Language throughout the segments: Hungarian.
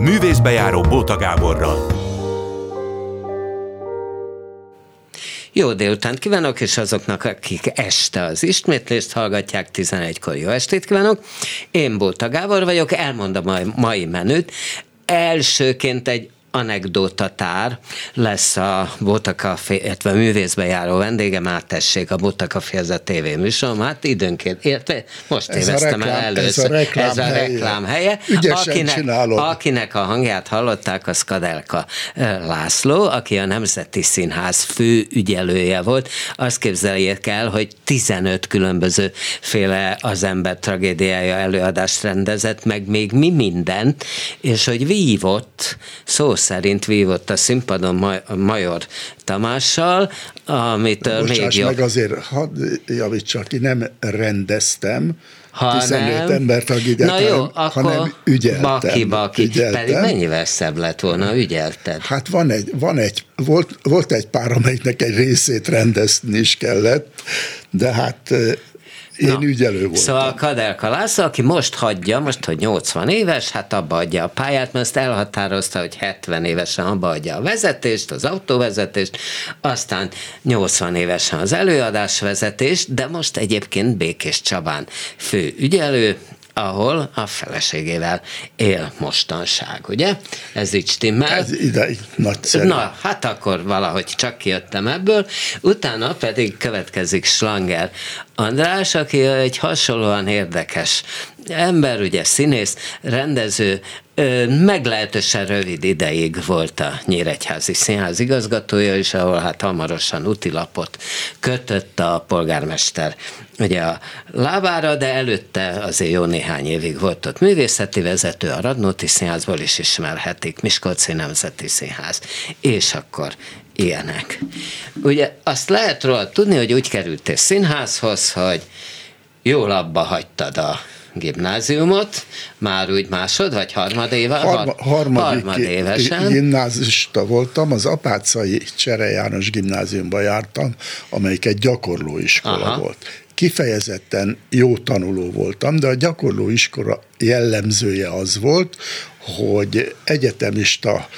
Művészbejáró Bóta Gáborral. Jó délután kívánok, és azoknak, akik este az ismétlést hallgatják, 11-kor jó estét kívánok. Én Bóta Gábor vagyok, elmondom a mai menüt. Elsőként egy anekdótatár lesz a Botakafé, illetve a művészbe járó vendége, már tessék, a Botakafé ez a tévéműsor, hát időnként, érte, most ez téveztem reklám, el először. Ez a reklám, ez a reklám helye. helye. Akinek, akinek a hangját hallották, az Kadelka László, aki a Nemzeti Színház fő ügyelője volt. Azt képzeljék el, hogy 15 különböző féle az ember tragédiája előadást rendezett, meg még mi minden, és hogy vívott szó szerint vívott a színpadon Major Tamással, amit még jobb. meg azért, hadd javítsak ki, nem rendeztem, ha 15 nem, embert agidát, Na jó, akkor hanem ügyeltem. Baki, baki. Ügyeltem. Pedig mennyivel szebb lett volna, ügyelted? Hát van egy, van egy volt, volt egy pár, amelyiknek egy részét rendezni is kellett, de hát én Na, ügyelő voltam. Szóval Kadelka László, aki most hagyja, most, hogy 80 éves, hát abba adja a pályát, mert azt elhatározta, hogy 70 évesen abba adja a vezetést, az autóvezetést, aztán 80 évesen az előadás vezetést, de most egyébként Békés Csabán fő ügyelő, ahol a feleségével él mostanság, ugye? Ez így stimmel. Ez ideig nagyszerű. Na, hát akkor valahogy csak kijöttem ebből. Utána pedig következik Slanger András, aki egy hasonlóan érdekes ember, ugye színész, rendező, meglehetősen rövid ideig volt a Nyíregyházi Színház igazgatója, és ahol hát hamarosan utilapot kötött a polgármester ugye a lábára, de előtte azért jó néhány évig volt ott művészeti vezető, a Radnóti Színházból is ismerhetik, Miskolci Nemzeti Színház, és akkor ilyenek. Ugye azt lehet róla tudni, hogy úgy kerültél színházhoz, hogy jól abba hagytad a gimnáziumot, már úgy másod, vagy harmad éve? Harma, harmadik harmad évesen. gimnázista voltam, az Apácai Csere János gimnáziumba jártam, amelyik egy gyakorlóiskola Aha. volt kifejezetten jó tanuló voltam, de a gyakorlóiskola jellemzője az volt, hogy egyetemista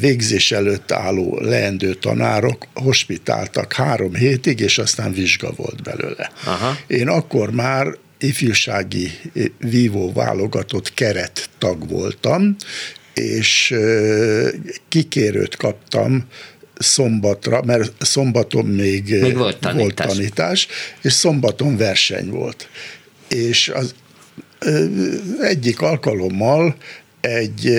végzés előtt álló leendő tanárok hospitáltak három hétig, és aztán vizsga volt belőle. Aha. Én akkor már ifjúsági vívó válogatott keret tag voltam, és kikérőt kaptam szombatra, mert szombaton még, még volt, tanítás. volt tanítás, és szombaton verseny volt. És az egyik alkalommal egy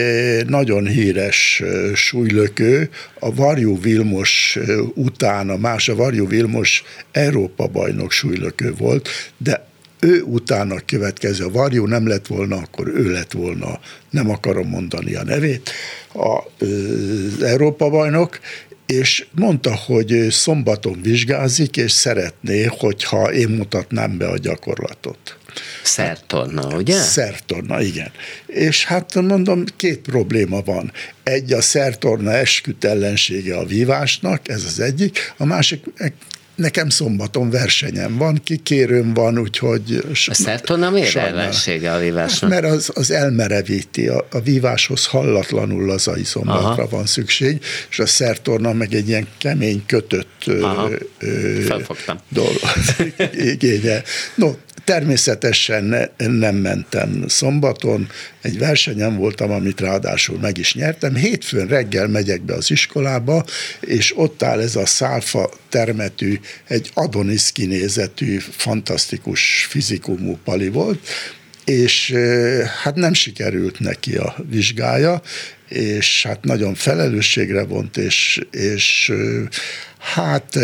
nagyon híres súlylökő, a Varjú Vilmos után, a más a Varjú Vilmos Európa bajnok súlylökő volt, de ő utána következő, a Varjú nem lett volna, akkor ő lett volna, nem akarom mondani a nevét, az Európa bajnok, és mondta, hogy szombaton vizsgázik, és szeretné, hogyha én mutatnám be a gyakorlatot. Szertorna, ugye? Szertorna, igen. És hát mondom, két probléma van. Egy a szertorna esküt ellensége a vívásnak, ez az egyik, a másik nekem szombaton versenyem van, kikérőm van, úgyhogy... A szertonna miért ellensége a vívásnak? Mert az, az elmerevíti, a, a víváshoz hallatlanul az a izombatra van szükség, és a szertorna meg egy ilyen kemény kötött Aha. ö, dolog. Igénye. No, Természetesen ne, nem mentem szombaton, egy versenyen voltam, amit ráadásul meg is nyertem. Hétfőn reggel megyek be az iskolába, és ott áll ez a szálfa termetű, egy Adonis kinézetű, fantasztikus fizikumú pali volt, és hát nem sikerült neki a vizsgája, és hát nagyon felelősségre vont, és, és hát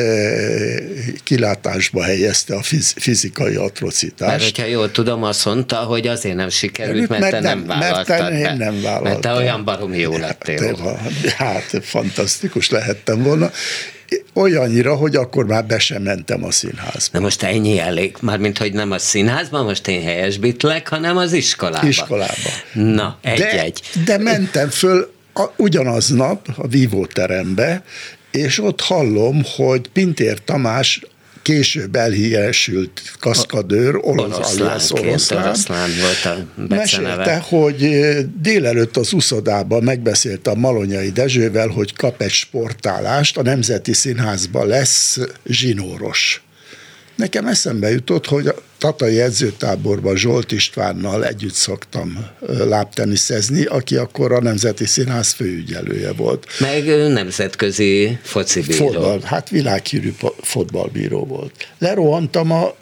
kilátásba helyezte a fizikai atrocitást. Mert hogyha jól tudom, azt mondta, hogy azért nem sikerült, mert, mert te nem, nem vállaltad mert te, nem vállaltam. Mert te olyan baromi jó lettél. Hát, hát fantasztikus lehettem volna, olyannyira, hogy akkor már be sem mentem a színházba. Na most ennyi elég, mármint, hogy nem a színházban, most én helyesbitlek, hanem az iskolába. Iskolába. Na, egy-egy. De, de mentem föl a, ugyanaznap a vívóterembe, és ott hallom, hogy Pintér Tamás később elhíresült kaszkadőr, orosz, oroszlán, oroszlán volt a mesélte, hogy délelőtt az uszodában megbeszélte a Malonyai Dezsővel, hogy kap egy sportálást, a Nemzeti Színházban lesz zsinóros. Nekem eszembe jutott, hogy Tatai edzőtáborban Zsolt Istvánnal együtt szoktam lábteniszezni, aki akkor a Nemzeti Színház főügyelője volt. Meg nemzetközi focibíró. Fotball, hát világhírű fotballbíró volt. Lerohantam a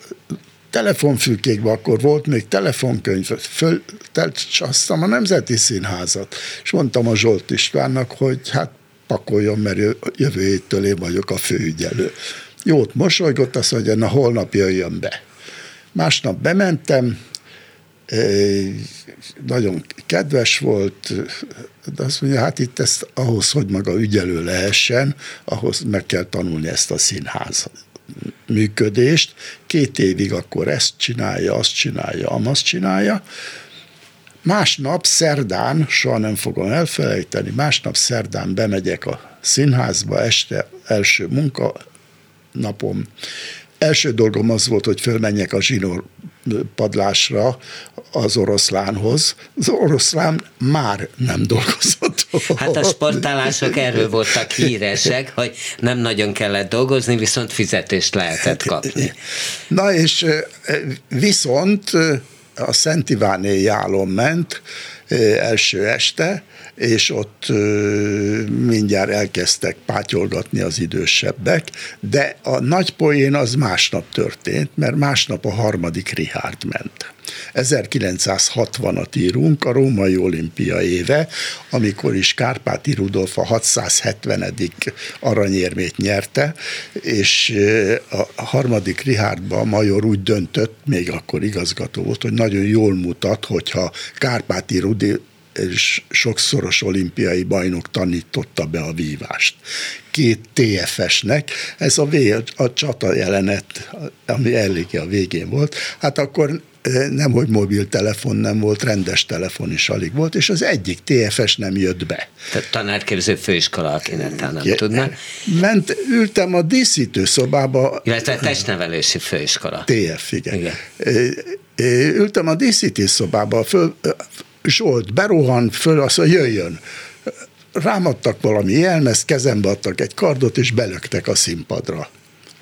telefonfülkékbe, akkor volt még telefonkönyv, föltelcsasztam a Nemzeti Színházat, és mondtam a Zsolt Istvánnak, hogy hát pakoljon, mert jövő héttől én vagyok a főügyelő. Jót mosolygott, azt mondja, na holnap jöjjön be. Másnap bementem, nagyon kedves volt, de azt mondja, hát itt ezt ahhoz, hogy maga ügyelő lehessen, ahhoz meg kell tanulni ezt a színház működést. Két évig akkor ezt csinálja, azt csinálja, amazt csinálja. Másnap szerdán, soha nem fogom elfelejteni, másnap szerdán bemegyek a színházba, este első munka napom. Első dolgom az volt, hogy fölmenjek a zsinór padlásra az oroszlánhoz. Az oroszlán már nem dolgozott. Hát a sportálások erről voltak híresek, hogy nem nagyon kellett dolgozni, viszont fizetést lehetett kapni. Na és viszont a Szent Iváné jálon ment első este, és ott mindjárt elkezdtek pátyolgatni az idősebbek, de a nagy poén az másnap történt, mert másnap a harmadik Richard ment. 1960-at írunk, a római olimpia éve, amikor is Kárpáti Rudolf a 670. aranyérmét nyerte, és a harmadik Richardban a major úgy döntött, még akkor igazgató volt, hogy nagyon jól mutat, hogyha Kárpáti Rudi sokszoros olimpiai bajnok tanította be a vívást. Két TFS-nek, ez a, v, a csata jelenet, ami eléggé a végén volt, hát akkor nem, hogy mobiltelefon nem volt, rendes telefon is alig volt, és az egyik TFS nem jött be. Tehát tanárképző főiskola, aki nem ja, tudná. Ment, ültem a díszítő szobába. Illetve testnevelési főiskola. TF, igen. igen. Ültem a díszítő szobába, föl, Zsolt berohan föl, azt mondja, jöjjön. Rámadtak valami jelmezt, kezembe adtak egy kardot, és belöktek a színpadra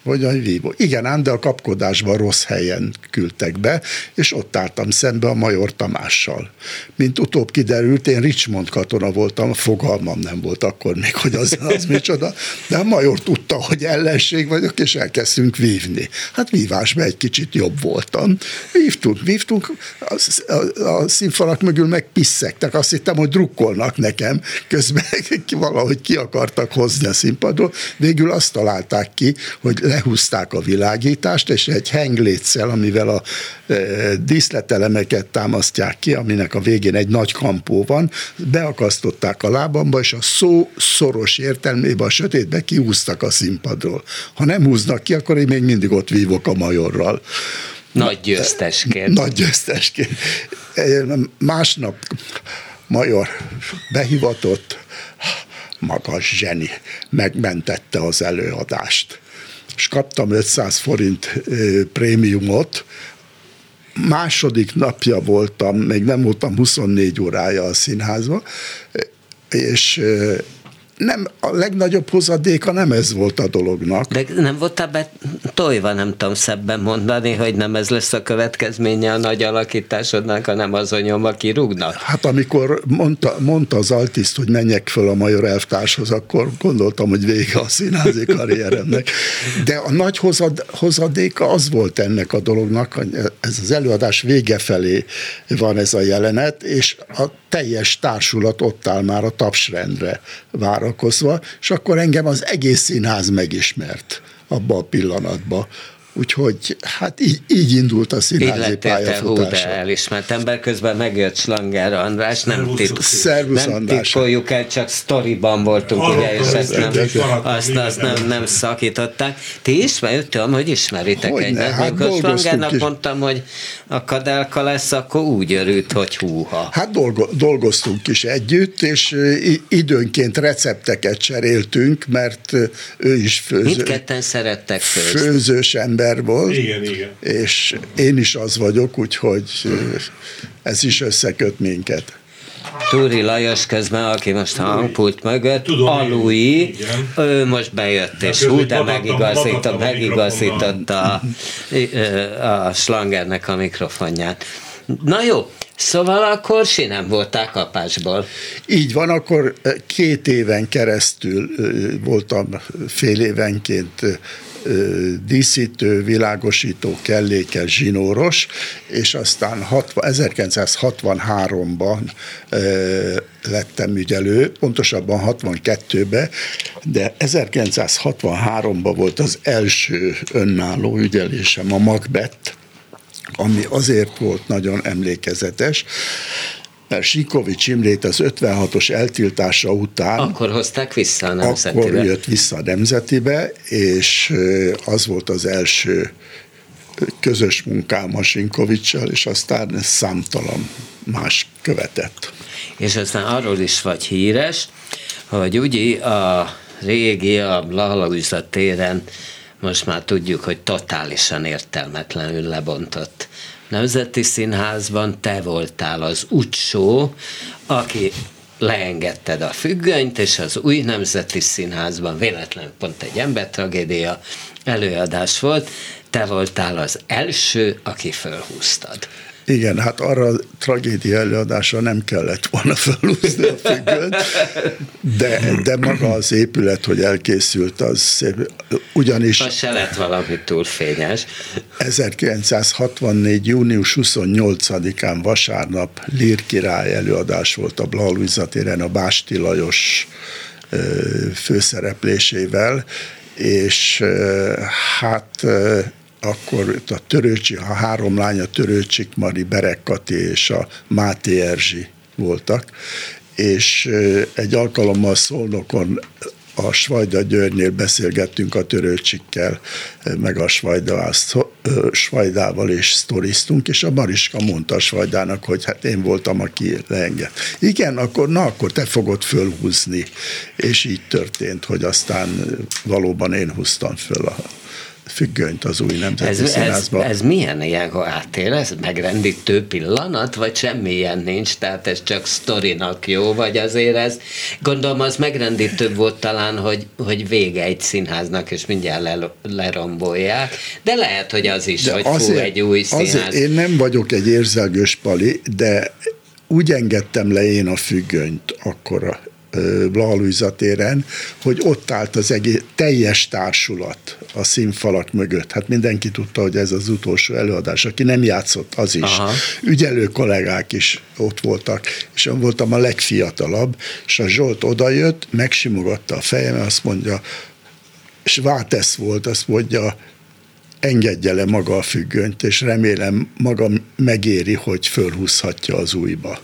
vagy a vívó. Igen, ám, de a kapkodásban rossz helyen küldtek be, és ott álltam szembe a Major Tamással. Mint utóbb kiderült, én Richmond katona voltam, fogalmam nem volt akkor még, hogy az, az micsoda, de a Major tudta, hogy ellenség vagyok, és elkezdtünk vívni. Hát vívásban egy kicsit jobb voltam. Vívtunk, vívtunk, a, a, a színfalak mögül meg pisszektek, azt hittem, hogy drukkolnak nekem, közben valahogy ki akartak hozni a színpadról. Végül azt találták ki, hogy lehúzták a világítást, és egy hengléccel, amivel a e, díszletelemeket támasztják ki, aminek a végén egy nagy kampó van, beakasztották a lábamba, és a szó szoros értelmében a sötétbe kiúztak a színpadról. Ha nem húznak ki, akkor én még mindig ott vívok a majorral. Nagy győztesként. Nagy győztesként. Másnap major behivatott, magas zseni, megmentette az előadást és kaptam 500 forint prémiumot, második napja voltam, még nem voltam 24 órája a színházban, és nem, a legnagyobb hozadéka nem ez volt a dolognak. De nem voltál be tojva, nem tudom szebben mondani, hogy nem ez lesz a következménye a nagy alakításodnak, hanem az nyom, aki rúgnak? Hát amikor mondta, mondta az altiszt, hogy menjek föl a Major elvtárshoz, akkor gondoltam, hogy vége a színházi karrieremnek. De a nagy hozad, hozadéka az volt ennek a dolognak, hogy ez az előadás vége felé van ez a jelenet, és a teljes társulat ott áll már a tapsrendre várakozva, és akkor engem az egész színház megismert abban a pillanatban Úgyhogy hát így, így indult a színházi pályafutása. Elismert ember, közben megjött Slanger András, nem, tit- Szervusz, nem titkoljuk el, csak sztoriban voltunk, Arra ugye, és ezt nem, azt, azt nem, nem szakították. Ti ismerjük, hogy ismeritek hogy egyet. Hát Amikor Slangernak mondtam, hogy a kadelka lesz, akkor úgy örült, hogy húha. Hát dolgoztunk is együtt, és időnként recepteket cseréltünk, mert ő is főző. Mindketten szerettek főzni. Főzős ember volt. Igen, igen. És én is az vagyok, úgyhogy ez is összeköt minket. Túri Lajos közben, aki most a hangpult mögött, Tudom, Alui, ő most bejött, és hú, de megigazított, megigazította a, a slangernek a mikrofonját. Na jó, Szóval akkor nem voltál kapásból. Így van, akkor két éven keresztül voltam fél évenként díszítő, világosító, kellékes, zsinóros, és aztán 1963-ban lettem ügyelő, pontosabban 62-ben, de 1963-ban volt az első önálló ügyelésem, a Macbeth, ami azért volt nagyon emlékezetes, mert Sikovics Imrét az 56-os eltiltása után... Akkor hozták vissza a nemzetibe. Akkor jött vissza a nemzetibe, és az volt az első közös munkám a Sinkovicsal, és aztán számtalan más követett. És aztán arról is vagy híres, hogy ugye a régi, a Blahalauza téren most már tudjuk, hogy totálisan értelmetlenül lebontott Nemzeti Színházban te voltál az utcsó, aki leengedted a függönyt, és az új Nemzeti Színházban véletlenül pont egy embertragédia előadás volt, te voltál az első, aki fölhúztad. Igen, hát arra a tragédia előadásra nem kellett volna felhúzni a függönyt, de, de maga az épület, hogy elkészült, az szép. Ugyanis... Az se lett valami túl fényes. 1964. június 28-án vasárnap Lír király előadás volt a Blaha téren a Básti Lajos főszereplésével, és hát akkor a Törőcsi, a három lány, a Törőcsik Mari, Berek Kati és a Máté Erzsi voltak, és egy alkalommal Szolnokon a Svajda Györgynél beszélgettünk a törőcsikkel, meg a Svajdával és sztoriztunk, és a Mariska mondta a Svajdának, hogy hát én voltam, aki leenged. Igen, akkor na, akkor te fogod fölhúzni. És így történt, hogy aztán valóban én húztam föl a függönyt az új nemzeti ez, színházba. Ez, ez milyen ilyen, ha átél, ez megrendítő pillanat, vagy semmilyen nincs, tehát ez csak sztorinak jó, vagy azért ez, gondolom az megrendítő volt talán, hogy, hogy vége egy színháznak, és mindjárt le, lerombolják, de lehet, hogy az is, de hogy azért, fú, egy új színház. Azért én nem vagyok egy érzelgős pali, de úgy engedtem le én a függönyt akkor Blaha téren, hogy ott állt az egész teljes társulat a színfalak mögött. Hát mindenki tudta, hogy ez az utolsó előadás. Aki nem játszott, az is. Aha. Ügyelő kollégák is ott voltak, és én voltam a legfiatalabb, és a Zsolt odajött, megsimogatta a fejem, azt mondja, és Vátesz volt, azt mondja, engedje le maga a függönyt, és remélem maga megéri, hogy fölhúzhatja az újba.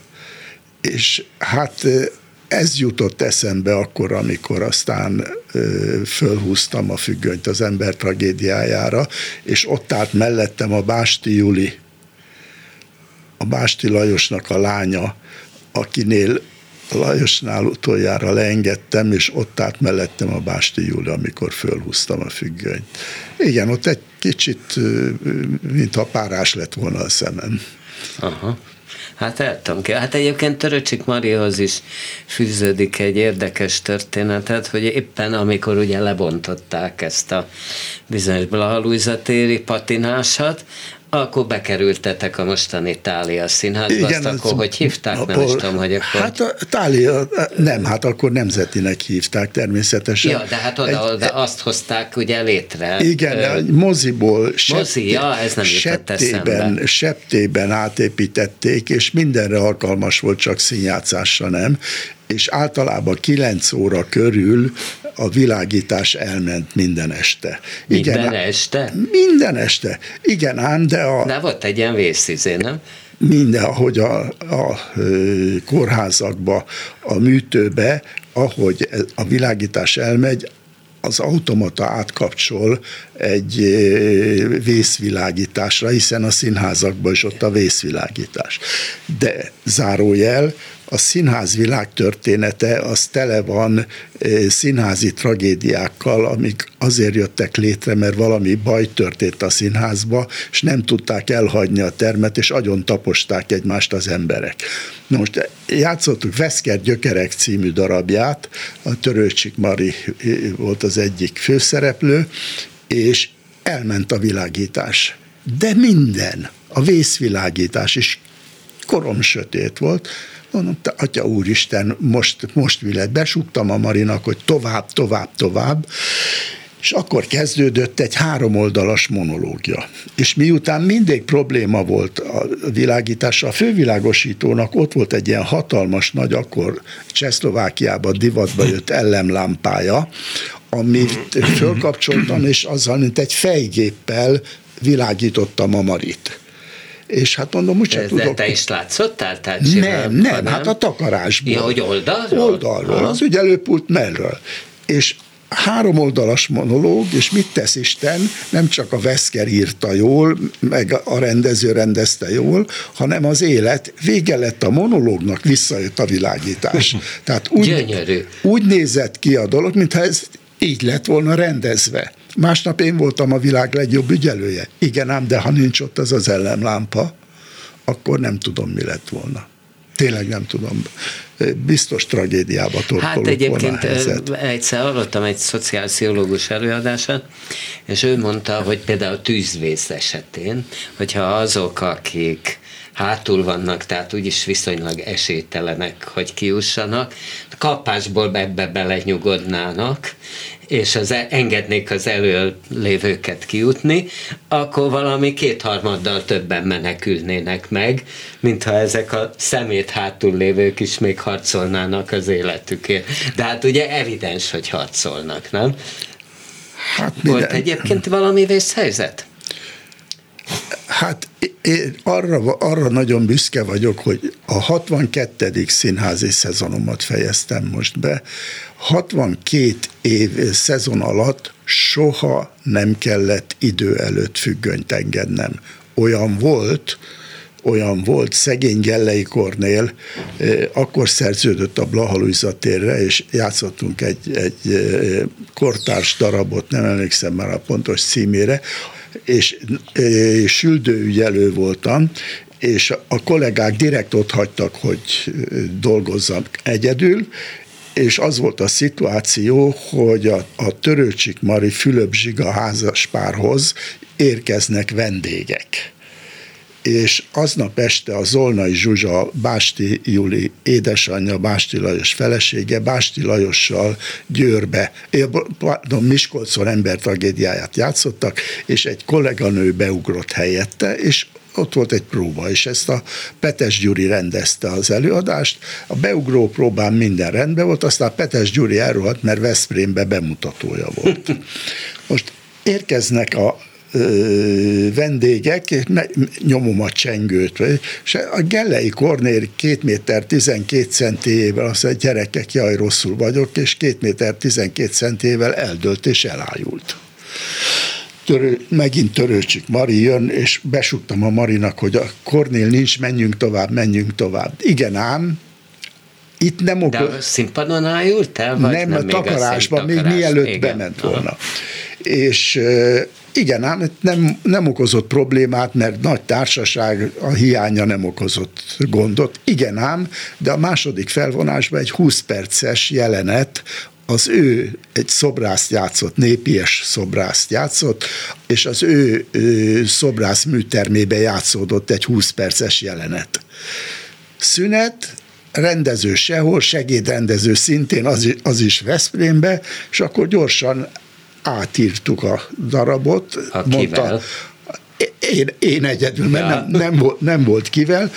És hát ez jutott eszembe akkor, amikor aztán fölhúztam a függönyt az ember tragédiájára, és ott állt mellettem a Básti Juli, a Básti Lajosnak a lánya, akinél Lajosnál utoljára leengedtem, és ott állt mellettem a Básti Júli, amikor fölhúztam a függönyt. Igen, ott egy kicsit, mintha párás lett volna a szemem. Aha. Hát el tudom ki. Hát egyébként Töröcsik Marihoz is fűződik egy érdekes történetet, hogy éppen amikor ugye lebontották ezt a bizonyos Blaha téri patinásat, akkor bekerültetek a mostani Tália színházba, Igen, azt akkor hogy hívták? Akkor, nem is tudom, hogy akkor... Hát a Tália, nem, hát akkor nemzetinek hívták természetesen. Ja, de hát oda, egy, oda azt hozták ugye létre. Igen, ö, egy moziból mozi, ja, ez nem septében, septében átépítették, és mindenre alkalmas volt, csak színjátszásra nem és általában 9 óra körül a világítás elment minden este. Igen, minden este? Minden este. Igen, ám, de a... De volt egy ilyen vészizé, nem? minden, ahogy a, a kórházakba, a műtőbe, ahogy a világítás elmegy, az automata átkapcsol egy vészvilágításra, hiszen a színházakban is ott a vészvilágítás. De zárójel, a színház világtörténete az tele van színházi tragédiákkal, amik azért jöttek létre, mert valami baj történt a színházba, és nem tudták elhagyni a termet, és agyon taposták egymást az emberek. Na most játszottuk Veszker Gyökerek című darabját, a Törőcsik Mari volt az egyik főszereplő, és elment a világítás. De minden, a vészvilágítás is korom sötét volt, Mondom, te atya úristen, most, most mi lett? Besúgtam a Marinak, hogy tovább, tovább, tovább, és akkor kezdődött egy háromoldalas monológia. És miután mindig probléma volt a világítás, a fővilágosítónak ott volt egy ilyen hatalmas nagy, akkor Csehszlovákiában divatba jött ellemlámpája, amit fölkapcsoltam, és azzal, mint egy fejgéppel világítottam a Marit és hát mondom, úgyse tudok. te is látszottál? Tehát nem, nem, nem, hát a takarásból. Ja, hogy oldalról? Oldalról, Aha. az ügyelőpult mellől. És három oldalas monológ, és mit tesz Isten, nem csak a Veszker írta jól, meg a rendező rendezte jól, hanem az élet, vége lett a monológnak, visszajött a világítás. Tehát úgy, úgy nézett ki a dolog, mintha ez így lett volna rendezve. Másnap én voltam a világ legjobb ügyelője. Igen ám, de ha nincs ott az az ellenlámpa, akkor nem tudom, mi lett volna. Tényleg nem tudom. Biztos tragédiába torkolott Hát egyébként egyszer hallottam egy szociálpszichológus előadását, és ő mondta, hogy például a tűzvész esetén, hogyha azok, akik hátul vannak, tehát úgyis viszonylag esélytelenek, hogy kiussanak, kapásból ebbe belenyugodnának, és az e- engednék az előlévőket kijutni, akkor valami kétharmaddal többen menekülnének meg, mintha ezek a szemét hátul lévők is még harcolnának az életükért. De hát ugye evidens, hogy harcolnak, nem? Hát Volt egyébként valami vészhelyzet? Hát én arra, arra nagyon büszke vagyok, hogy a 62. színházi szezonomat fejeztem most be. 62 év szezon alatt soha nem kellett idő előtt függönyt engednem. Olyan volt, olyan volt, szegény Gellei Kornél, akkor szerződött a Blaha térre, és játszottunk egy, egy kortárs darabot, nem emlékszem már a pontos címére, és, és süldőügyelő voltam, és a kollégák direkt ott hagytak, hogy dolgozzam egyedül, és az volt a szituáció, hogy a, a Törőcsik Mari Fülöp Zsiga házaspárhoz érkeznek vendégek. És aznap este a Zolnai Zsuzsa Básti Juli édesanyja, Básti Lajos felesége, Básti Lajossal Győrbe, pardon, Miskolcon ember tragédiáját játszottak, és egy kolléganő beugrott helyette, és ott volt egy próba, és ezt a Petes Gyuri rendezte az előadást. A beugró próbán minden rendben volt, aztán Petes Gyuri elrohadt, mert Veszprémbe bemutatója volt. Most érkeznek a vendégek, nyomom a csengőt, és a Gellei Kornél két méter 12 centével azt mondja, gyerekek, jaj, rosszul vagyok, és két méter 12 centével eldölt és elájult. Törő, megint törőcsik Mari jön, és besuktam a Marinak, hogy a Kornél nincs, menjünk tovább, menjünk tovább. Igen ám, itt nem okol... De a színpadon ájult el? Vagy nem, nem a takarásban, még mielőtt Igen. bement volna. Aha. És igen, ám nem, nem okozott problémát, mert nagy társaság a hiánya nem okozott gondot. Igen ám, de a második felvonásban egy 20 perces jelenet, az ő egy szobrászt játszott, népies szobrászt játszott, és az ő, ő szobrász műtermébe játszódott egy 20 perces jelenet. Szünet, rendező sehol, segédrendező szintén, az, az is Veszprémbe, és akkor gyorsan átírtuk a darabot. Akivel? Mondta, én, én egyedül, mert ja. nem, nem, volt, nem volt kivel,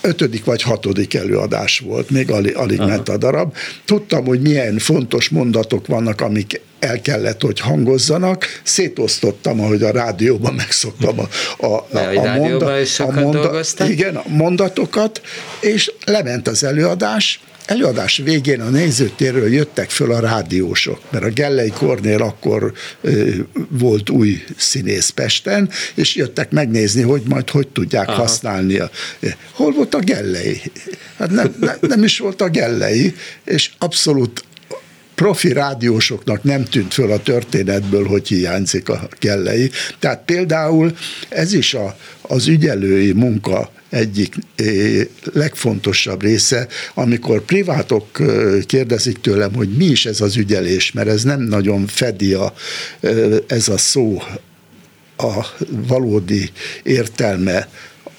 ötödik vagy hatodik előadás volt, még alig, alig ment a darab. Tudtam, hogy milyen fontos mondatok vannak, amik el kellett, hogy hangozzanak. Szétosztottam, ahogy a rádióban megszoktam a, a, a, a, monda, a, monda, igen, a mondatokat, és lement az előadás, előadás végén a nézőtérről jöttek föl a rádiósok, mert a Gellei Kornél akkor ö, volt új színész Pesten, és jöttek megnézni, hogy majd hogy tudják Aha. használni. A, hol volt a Gellei? Hát nem, nem, nem is volt a Gellei, és abszolút profi rádiósoknak nem tűnt föl a történetből, hogy hiányzik a Gellei. Tehát például ez is a, az ügyelői munka egyik legfontosabb része, amikor privátok kérdezik tőlem, hogy mi is ez az ügyelés, mert ez nem nagyon fedi a, ez a szó a valódi értelme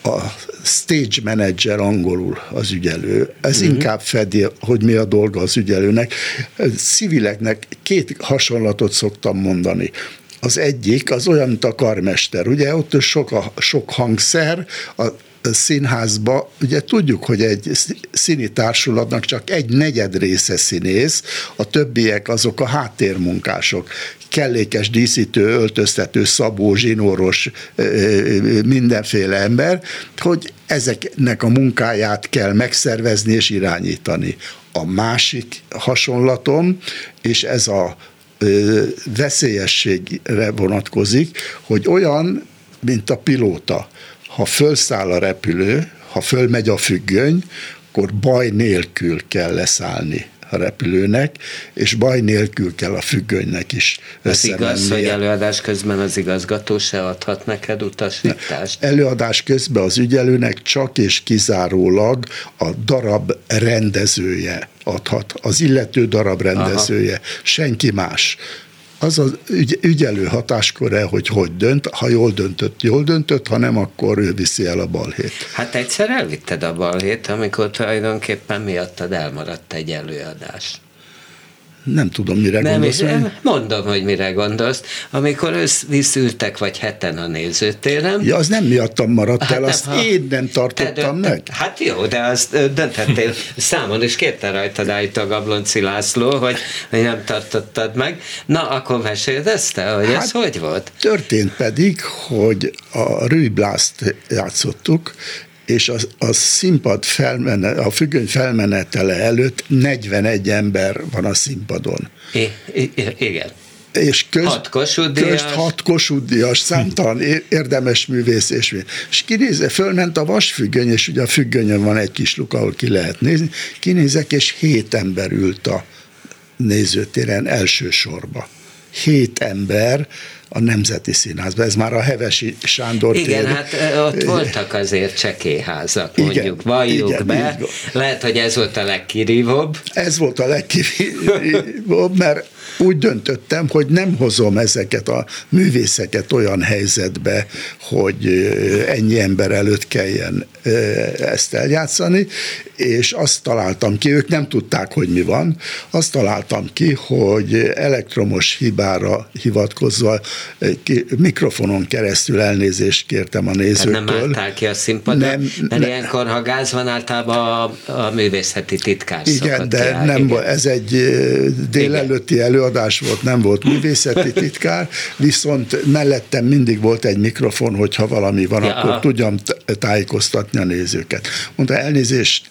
a stage manager angolul az ügyelő. Ez uh-huh. inkább fedi, hogy mi a dolga az ügyelőnek. Civileknek két hasonlatot szoktam mondani. Az egyik az olyan, mint a karmester. Ugye ott sok, a, sok hangszer, a színházba, ugye tudjuk, hogy egy színi társulatnak csak egy negyed része színész, a többiek azok a háttérmunkások, kellékes díszítő, öltöztető, szabó, zsinóros, mindenféle ember, hogy ezeknek a munkáját kell megszervezni és irányítani. A másik hasonlatom, és ez a veszélyességre vonatkozik, hogy olyan, mint a pilóta, ha fölszáll a repülő, ha fölmegy a függöny, akkor baj nélkül kell leszállni a repülőnek, és baj nélkül kell a függönynek is Az igaz, hogy előadás közben az igazgató se adhat neked utasítást? Előadás közben az ügyelőnek csak és kizárólag a darab rendezője adhat, az illető darab rendezője, Aha. senki más az az ügy, ügyelő hatásköre, hogy hogy dönt, ha jól döntött, jól döntött, ha nem, akkor ő viszi el a balhét. Hát egyszer elvitted a balhét, amikor tulajdonképpen miattad elmaradt egy előadás nem tudom, mire nem, gondolsz. Nem, mondom, hogy mire gondolsz. Amikor összviszültek vagy heten a nézőtéren. Ja, az nem miattam maradt hát el, nem, azt ha, én nem tartottam te, meg. Hát jó, de azt döntettél. Számon is kérte rajtad állítólag Gablonci László, hogy, hogy nem tartottad meg. Na, akkor meséld ezt te, hogy hát, ez hogy volt? Történt pedig, hogy a Rui Blast játszottuk, és a, a színpad felmene, a függöny felmenetele előtt 41 ember van a színpadon. I, igen. És közt, hat közt hat Kossuth-díjas, számtalan érdemes művész, és, és kinézze, fölment a vasfüggöny, és ugye a függönyön van egy kis luk, ahol ki lehet nézni, kinézek, és hét ember ült a nézőtéren első sorba. Hét ember, a Nemzeti Színházban. Ez már a Hevesi Sándor Igen, tér. hát ott voltak azért csekéházak, mondjuk, igen, valljuk igen, be. Lehet, hogy ez volt a legkirívóbb. Ez volt a legkirívóbb, mert úgy döntöttem, hogy nem hozom ezeket a művészeket olyan helyzetbe, hogy ennyi ember előtt kelljen ezt eljátszani, és azt találtam ki, ők nem tudták, hogy mi van, azt találtam ki, hogy elektromos hibára hivatkozva mikrofonon keresztül elnézést kértem a nézőktől. Hát nem álltál ki a színpadon? Nem, mert ne, ilyenkor, ha gáz van, általában a, a művészeti titkár Igen, de nem, igen. ez egy délelőtti előadás volt, nem volt művészeti titkár, viszont mellettem mindig volt egy mikrofon, hogyha valami van, ja, akkor tudjam tájékoztatni a nézőket. Mondta, elnézést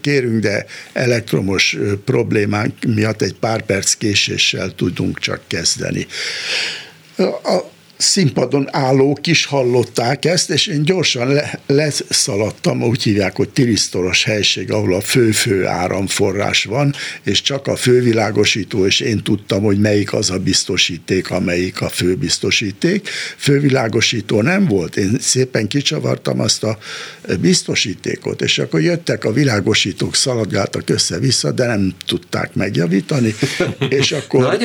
kérünk, de elektromos problémánk miatt egy pár perc késéssel tudunk csak kezdeni. A, színpadon állók is hallották ezt, és én gyorsan le, leszaladtam, úgy hívják, hogy tirisztoros helység, ahol a fő-fő áramforrás van, és csak a fővilágosító, és én tudtam, hogy melyik az a biztosíték, amelyik a főbiztosíték. Fővilágosító nem volt, én szépen kicsavartam azt a biztosítékot, és akkor jöttek a világosítók, szaladgáltak össze-vissza, de nem tudták megjavítani, és akkor,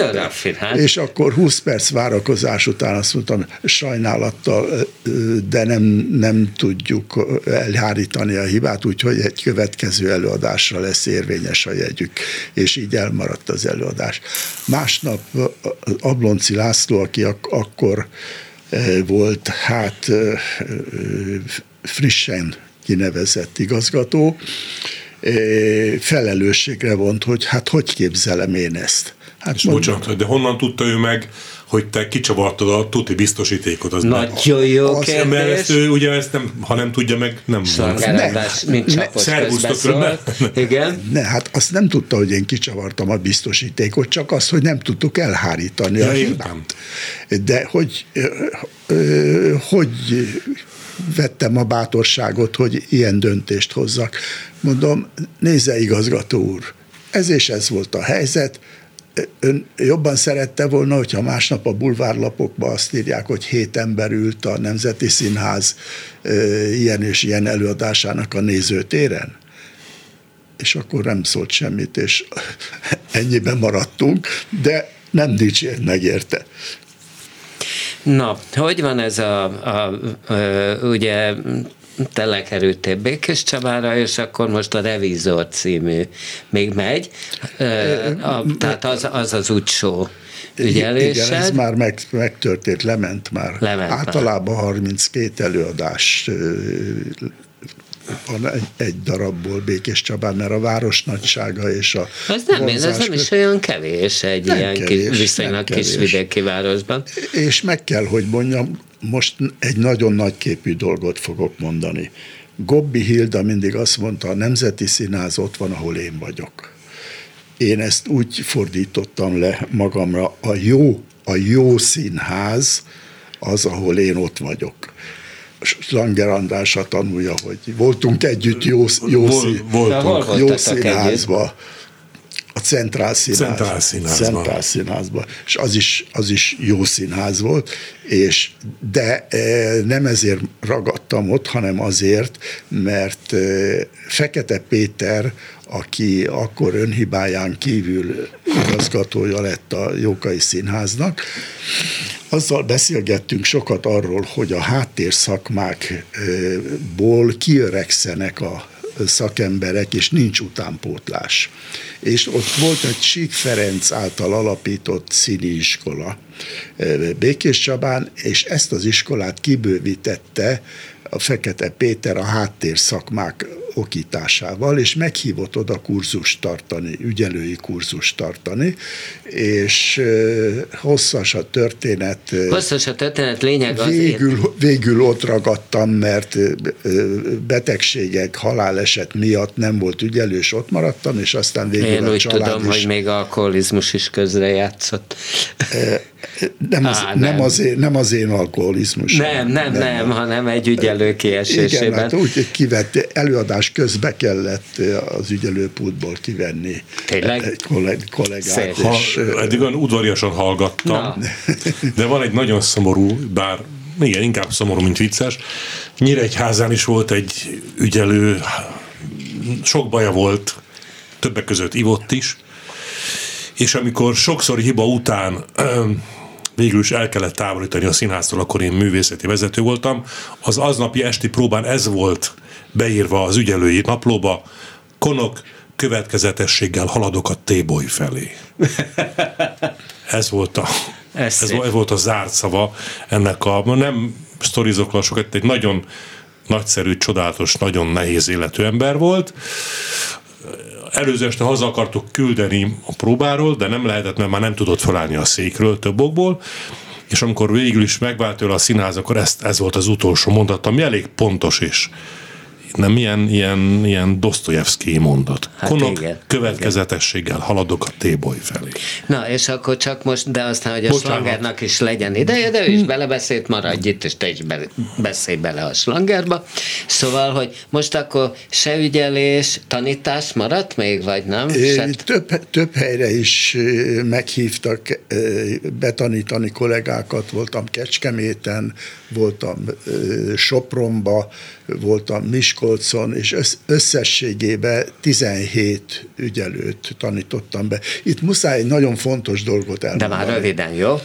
és akkor 20 perc várakozás után azt mondta, mondtam, sajnálattal, de nem, nem tudjuk elhárítani a hibát, úgyhogy egy következő előadásra lesz érvényes a jegyük, és így elmaradt az előadás. Másnap Ablonci László, aki ak- akkor volt hát frissen kinevezett igazgató, felelősségre vont, hogy hát hogy képzelem én ezt. Hát És mondom, bocsánat, de honnan tudta ő meg, hogy te kicsavartad a tuti biztosítékot? Az Nagyon jó az, kérdés. Mert ezt ő, ugye ezt nem, ha nem tudja meg, nem Szolgálatás, mint csapos Igen. Ne, hát azt nem tudta, hogy én kicsavartam a biztosítékot, csak azt, hogy nem tudtuk elhárítani ja, a hibát. De hogy, hogy vettem a bátorságot, hogy ilyen döntést hozzak. Mondom, nézze igazgató úr, ez és ez volt a helyzet, ön jobban szerette volna, hogyha másnap a bulvárlapokba azt írják, hogy hét ember ült a Nemzeti Színház ilyen és ilyen előadásának a nézőtéren? És akkor nem szólt semmit, és ennyiben maradtunk, de nem dicsért megérte. Na, hogy van ez a, a, a ugye te lekerültél Békés Csabára, és akkor most a Revizor című még megy, a, tehát az az, az útsó ügyelésed. Igen, ez már meg, megtörtént, lement már. Lement Általában már. 32 előadás van egy, egy darabból Békés Csabán, mert a város nagysága és a Ez nem, ez nem is olyan kevés egy nem ilyen kevés, kis, viszonylag kis vidéki városban. És meg kell, hogy mondjam, most egy nagyon nagyképű dolgot fogok mondani. Gobbi Hilda mindig azt mondta, a Nemzeti Színház ott van, ahol én vagyok. Én ezt úgy fordítottam le magamra, a jó, a jó színház az, ahol én ott vagyok. Slanger András tanulja, hogy voltunk együtt jó, jó, szín, voltunk. jó színházba. A Centrál Színház, Centrál Színházban. Centrál Színházban. És az is, az is jó színház volt, és de e, nem ezért ragadtam ott, hanem azért, mert e, Fekete Péter, aki akkor önhibáján kívül igazgatója lett a Jókai Színháznak, azzal beszélgettünk sokat arról, hogy a háttérszakmákból kiöregszenek a szakemberek, és nincs utánpótlás. És ott volt egy Sík Ferenc által alapított színiiskola Békés Csabán, és ezt az iskolát kibővítette a Fekete Péter a háttérszakmák okításával, és meghívott oda kurzust tartani, ügyelői kurzust tartani, és hosszas a történet. Hosszas a történet, lényeg az végül, végül ott ragadtam, mert betegségek, haláleset miatt nem volt ügyelő, és ott maradtam, és aztán végül Én a úgy tudom, is, hogy még alkoholizmus is közrejátszott. Nem az, Á, nem. nem, az, én, nem az én alkoholizmus. Nem, nem, nem, nem, hanem egy ügyelő kiesésében. Igen, hát úgy kivett, előadás közbe kellett az ügyelőpultból kivenni Tényleg? egy kollégát. Ha, eddig olyan udvariasan hallgattam, Na. de van egy nagyon szomorú, bár igen, inkább szomorú, mint vicces. Nyíregyházán is volt egy ügyelő, sok baja volt, többek között ivott is, és amikor sokszor hiba után végül is el kellett távolítani a színháztól, akkor én művészeti vezető voltam, az aznapi esti próbán ez volt beírva az ügyelői naplóba, konok következetességgel haladok a téboly felé. Ez volt a, ez, ez, ez volt a zárt szava ennek a, nem sztorizok lassokat, egy nagyon nagyszerű, csodálatos, nagyon nehéz életű ember volt. Előző este haza akartuk küldeni a próbáról, de nem lehetett, mert már nem tudott felállni a székről több okból, és amikor végül is megvált tőle a színház, akkor ezt, ez volt az utolsó mondat, ami elég pontos is nem ilyen, ilyen, ilyen Dostoyevsky mondat. Hát Konok igen, következetességgel igen. haladok a téboly felé. Na, és akkor csak most, de aztán, hogy a Bocsánat. slangernak is legyen ideje, de ő is belebeszélt, maradj itt, és te is be, beszélj bele a slangerba. Szóval, hogy most akkor se ügyelés, tanítás maradt még, vagy nem? Se... Több, több helyre is meghívtak betanítani kollégákat, voltam Kecskeméten, voltam Sopronba, voltam Miskolcon, és összességében 17 ügyelőt tanítottam be. Itt muszáj egy nagyon fontos dolgot elmondani. De már röviden, jó?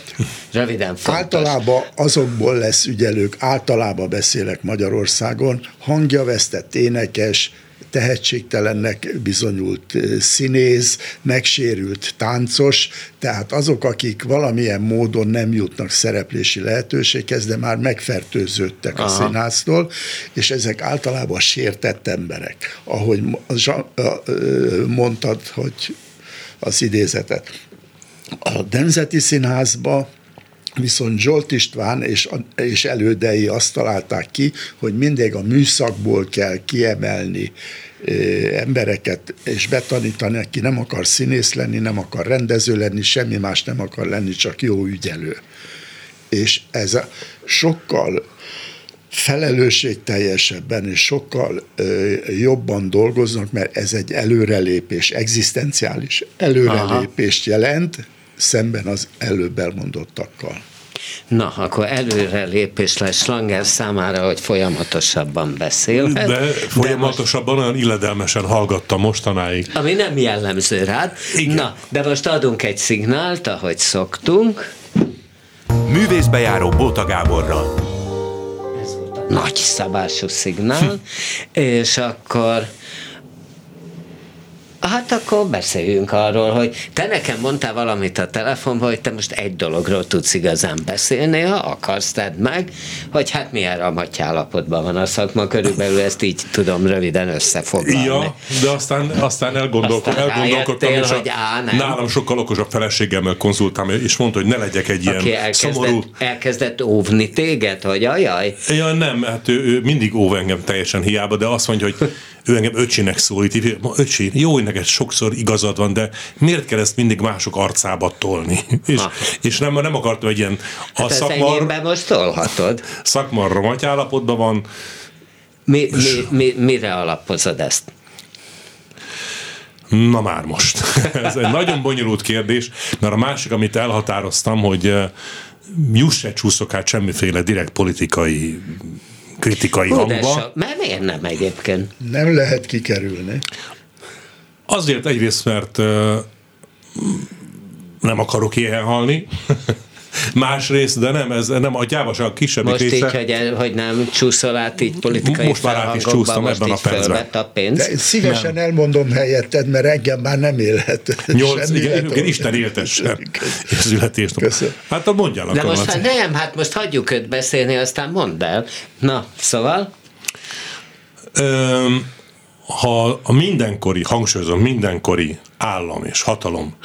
Röviden fontos. Általában azokból lesz ügyelők, általában beszélek Magyarországon, hangja vesztett énekes, tehetségtelennek bizonyult színész, megsérült táncos, tehát azok, akik valamilyen módon nem jutnak szereplési lehetőséghez, de már megfertőződtek Aha. a színháztól, és ezek általában sértett emberek. Ahogy mondtad, hogy az idézetet. A Nemzeti Színházba Viszont Zsolt István és, és elődei azt találták ki, hogy mindig a műszakból kell kiemelni embereket, és betanítani, aki nem akar színész lenni, nem akar rendező lenni, semmi más nem akar lenni, csak jó ügyelő. És ez a sokkal felelősségteljesebben és sokkal ö, jobban dolgoznak, mert ez egy előrelépés, egzisztenciális előrelépést Aha. jelent, szemben az előbb elmondottakkal. Na, akkor előre lépés lesz Slanger számára, hogy folyamatosabban beszél. De folyamatosabban most, olyan illedelmesen hallgatta mostanáig. Ami nem jellemző rád. Igen. Na, de most adunk egy szignált, ahogy szoktunk. Művészbejáró Bóta Gáborral. Ez volt a nagy szabású szignál, és akkor Hát akkor beszéljünk arról, hogy te nekem mondtál valamit a telefonban, hogy te most egy dologról tudsz igazán beszélni, ha akarsz, tedd meg, hogy hát milyen ramaty állapotban van a szakma, körülbelül ezt így tudom röviden összefoglalni. Ja, de aztán, aztán elgondolkodtam, aztán elgondolkodtam és hogy á, nem. nálam sokkal okosabb feleségemmel konzultáltam, és mondta, hogy ne legyek egy ilyen Aki elkezdett, szomorú... elkezdett óvni téged, hogy ajaj? Ja, nem, hát ő, ő mindig óv engem teljesen hiába, de azt mondja, hogy ő engem öcsinek szólít, öcsi, jó, hogy neked sokszor igazad van, de miért kell ezt mindig mások arcába tolni? és, és nem, nem akartam egy ilyen... A hát szakmar, most tolhatod. Szakmar romaty állapotban van. Mi, mi, mi, mire alapozod ezt? Na már most. Ez egy nagyon bonyolult kérdés, mert a másik, amit elhatároztam, hogy eh, juss se csúszok át semmiféle direkt politikai kritikai Hú, hangba. Mert miért nem egyébként? Nem lehet kikerülni. Azért egyrészt, mert uh, nem akarok ilyen halni, Másrészt, de nem, ez nem a gyávaság a kisebbik most része. Most így, hogy, hogy nem csúszol át így politikai Most már át is csúsztam ebben a percben. A pénz. De szívesen nem. elmondom helyetted, mert engem már nem élhet. Nyolc, igen, igen, Isten éltessen. Születést. Hát mondjanak. De most hát nem, hát most hagyjuk őt beszélni, aztán mondd el. Na, szóval? Öm, ha a mindenkori, hangsúlyozom, mindenkori állam és hatalom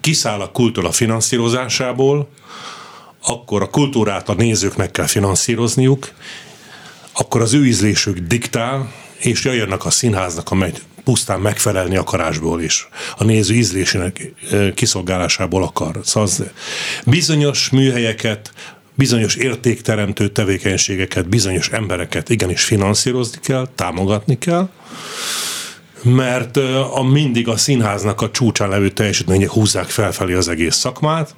kiszáll a kultúra finanszírozásából, akkor a kultúrát a nézőknek kell finanszírozniuk, akkor az ő ízlésük diktál, és jöjjönnek a színháznak, amely pusztán megfelelni akarásból is, a néző ízlésének kiszolgálásából akar. Szóval az bizonyos műhelyeket, bizonyos értékteremtő tevékenységeket, bizonyos embereket igenis finanszírozni kell, támogatni kell, mert a mindig a színháznak a csúcsán levő teljesítmények húzzák felfelé az egész szakmát,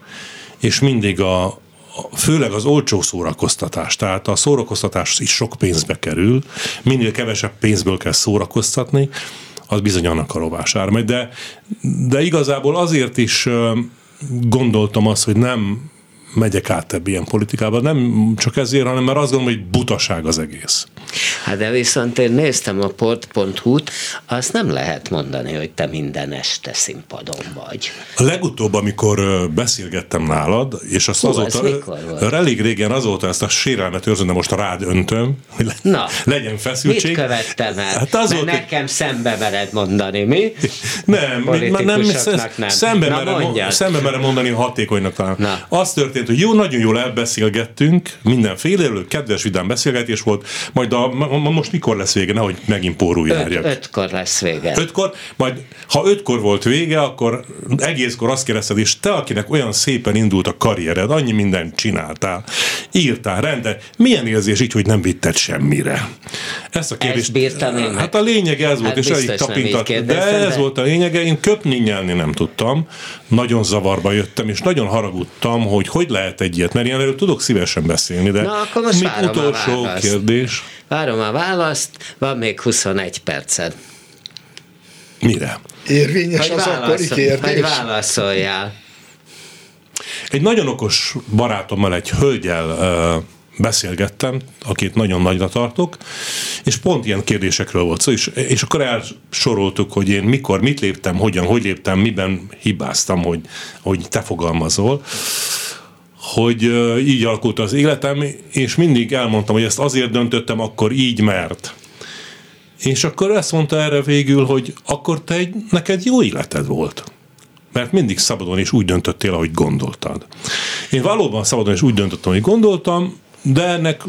és mindig a, főleg az olcsó szórakoztatás, tehát a szórakoztatás is sok pénzbe kerül, minél kevesebb pénzből kell szórakoztatni, az bizony annak a rovására megy, de, de igazából azért is gondoltam azt, hogy nem megyek át ilyen politikába. Nem csak ezért, hanem mert azt gondolom, hogy butaság az egész. Hát de viszont én néztem a port.hu-t, azt nem lehet mondani, hogy te minden este színpadon vagy. A legutóbb, amikor beszélgettem nálad, és azt Hú, azóta, elég régen azóta ezt a sérelmet őrzöm, de most rád öntöm, hogy Na, legyen feszültség. Mit követtem el? Hát azóta, Mert nekem szembe mered mondani, mi? Nem, nem, nem, nem. Szembe, merem, szembe merem mondani hatékonynak talán. Na. Az történt, hogy jó, nagyon jól elbeszélgettünk, mindenféle, kedves vidám beszélgetés volt, majd a, most mikor lesz vége, nehogy megint pórul járjak. Öt, ötkor lesz vége. Ötkor, majd ha ötkor volt vége, akkor egészkor azt kérdezted, és te, akinek olyan szépen indult a karriered, annyi mindent csináltál, írtál, rende, milyen érzés így, hogy nem vitted semmire? Ezt a kérdést. Ezt bírtam én Hát a lényeg ez volt, hát és elég tapintat. De ez de... volt a lényege, én köpni nyelni nem tudtam, nagyon zavarba jöttem, és nagyon haragudtam, hogy hogy lehet egy ilyet, mert én tudok szívesen beszélni, de Na, akkor most mi utolsó kérdés? Várom a választ, van még 21 perced. Mire? Érvényes hogy az akkori kérdés? Hogy válaszoljál. Egy nagyon okos barátommal, egy hölgyel uh, beszélgettem, akit nagyon nagyra tartok, és pont ilyen kérdésekről volt szó, és, és akkor elsoroltuk, hogy én mikor, mit léptem, hogyan, hogy léptem, miben hibáztam, hogy, hogy te fogalmazol hogy így alakult az életem, és mindig elmondtam, hogy ezt azért döntöttem akkor így, mert. És akkor ezt mondta erre végül, hogy akkor te egy, neked jó életed volt. Mert mindig szabadon és úgy döntöttél, ahogy gondoltad. Én valóban szabadon és úgy döntöttem, ahogy gondoltam, de ennek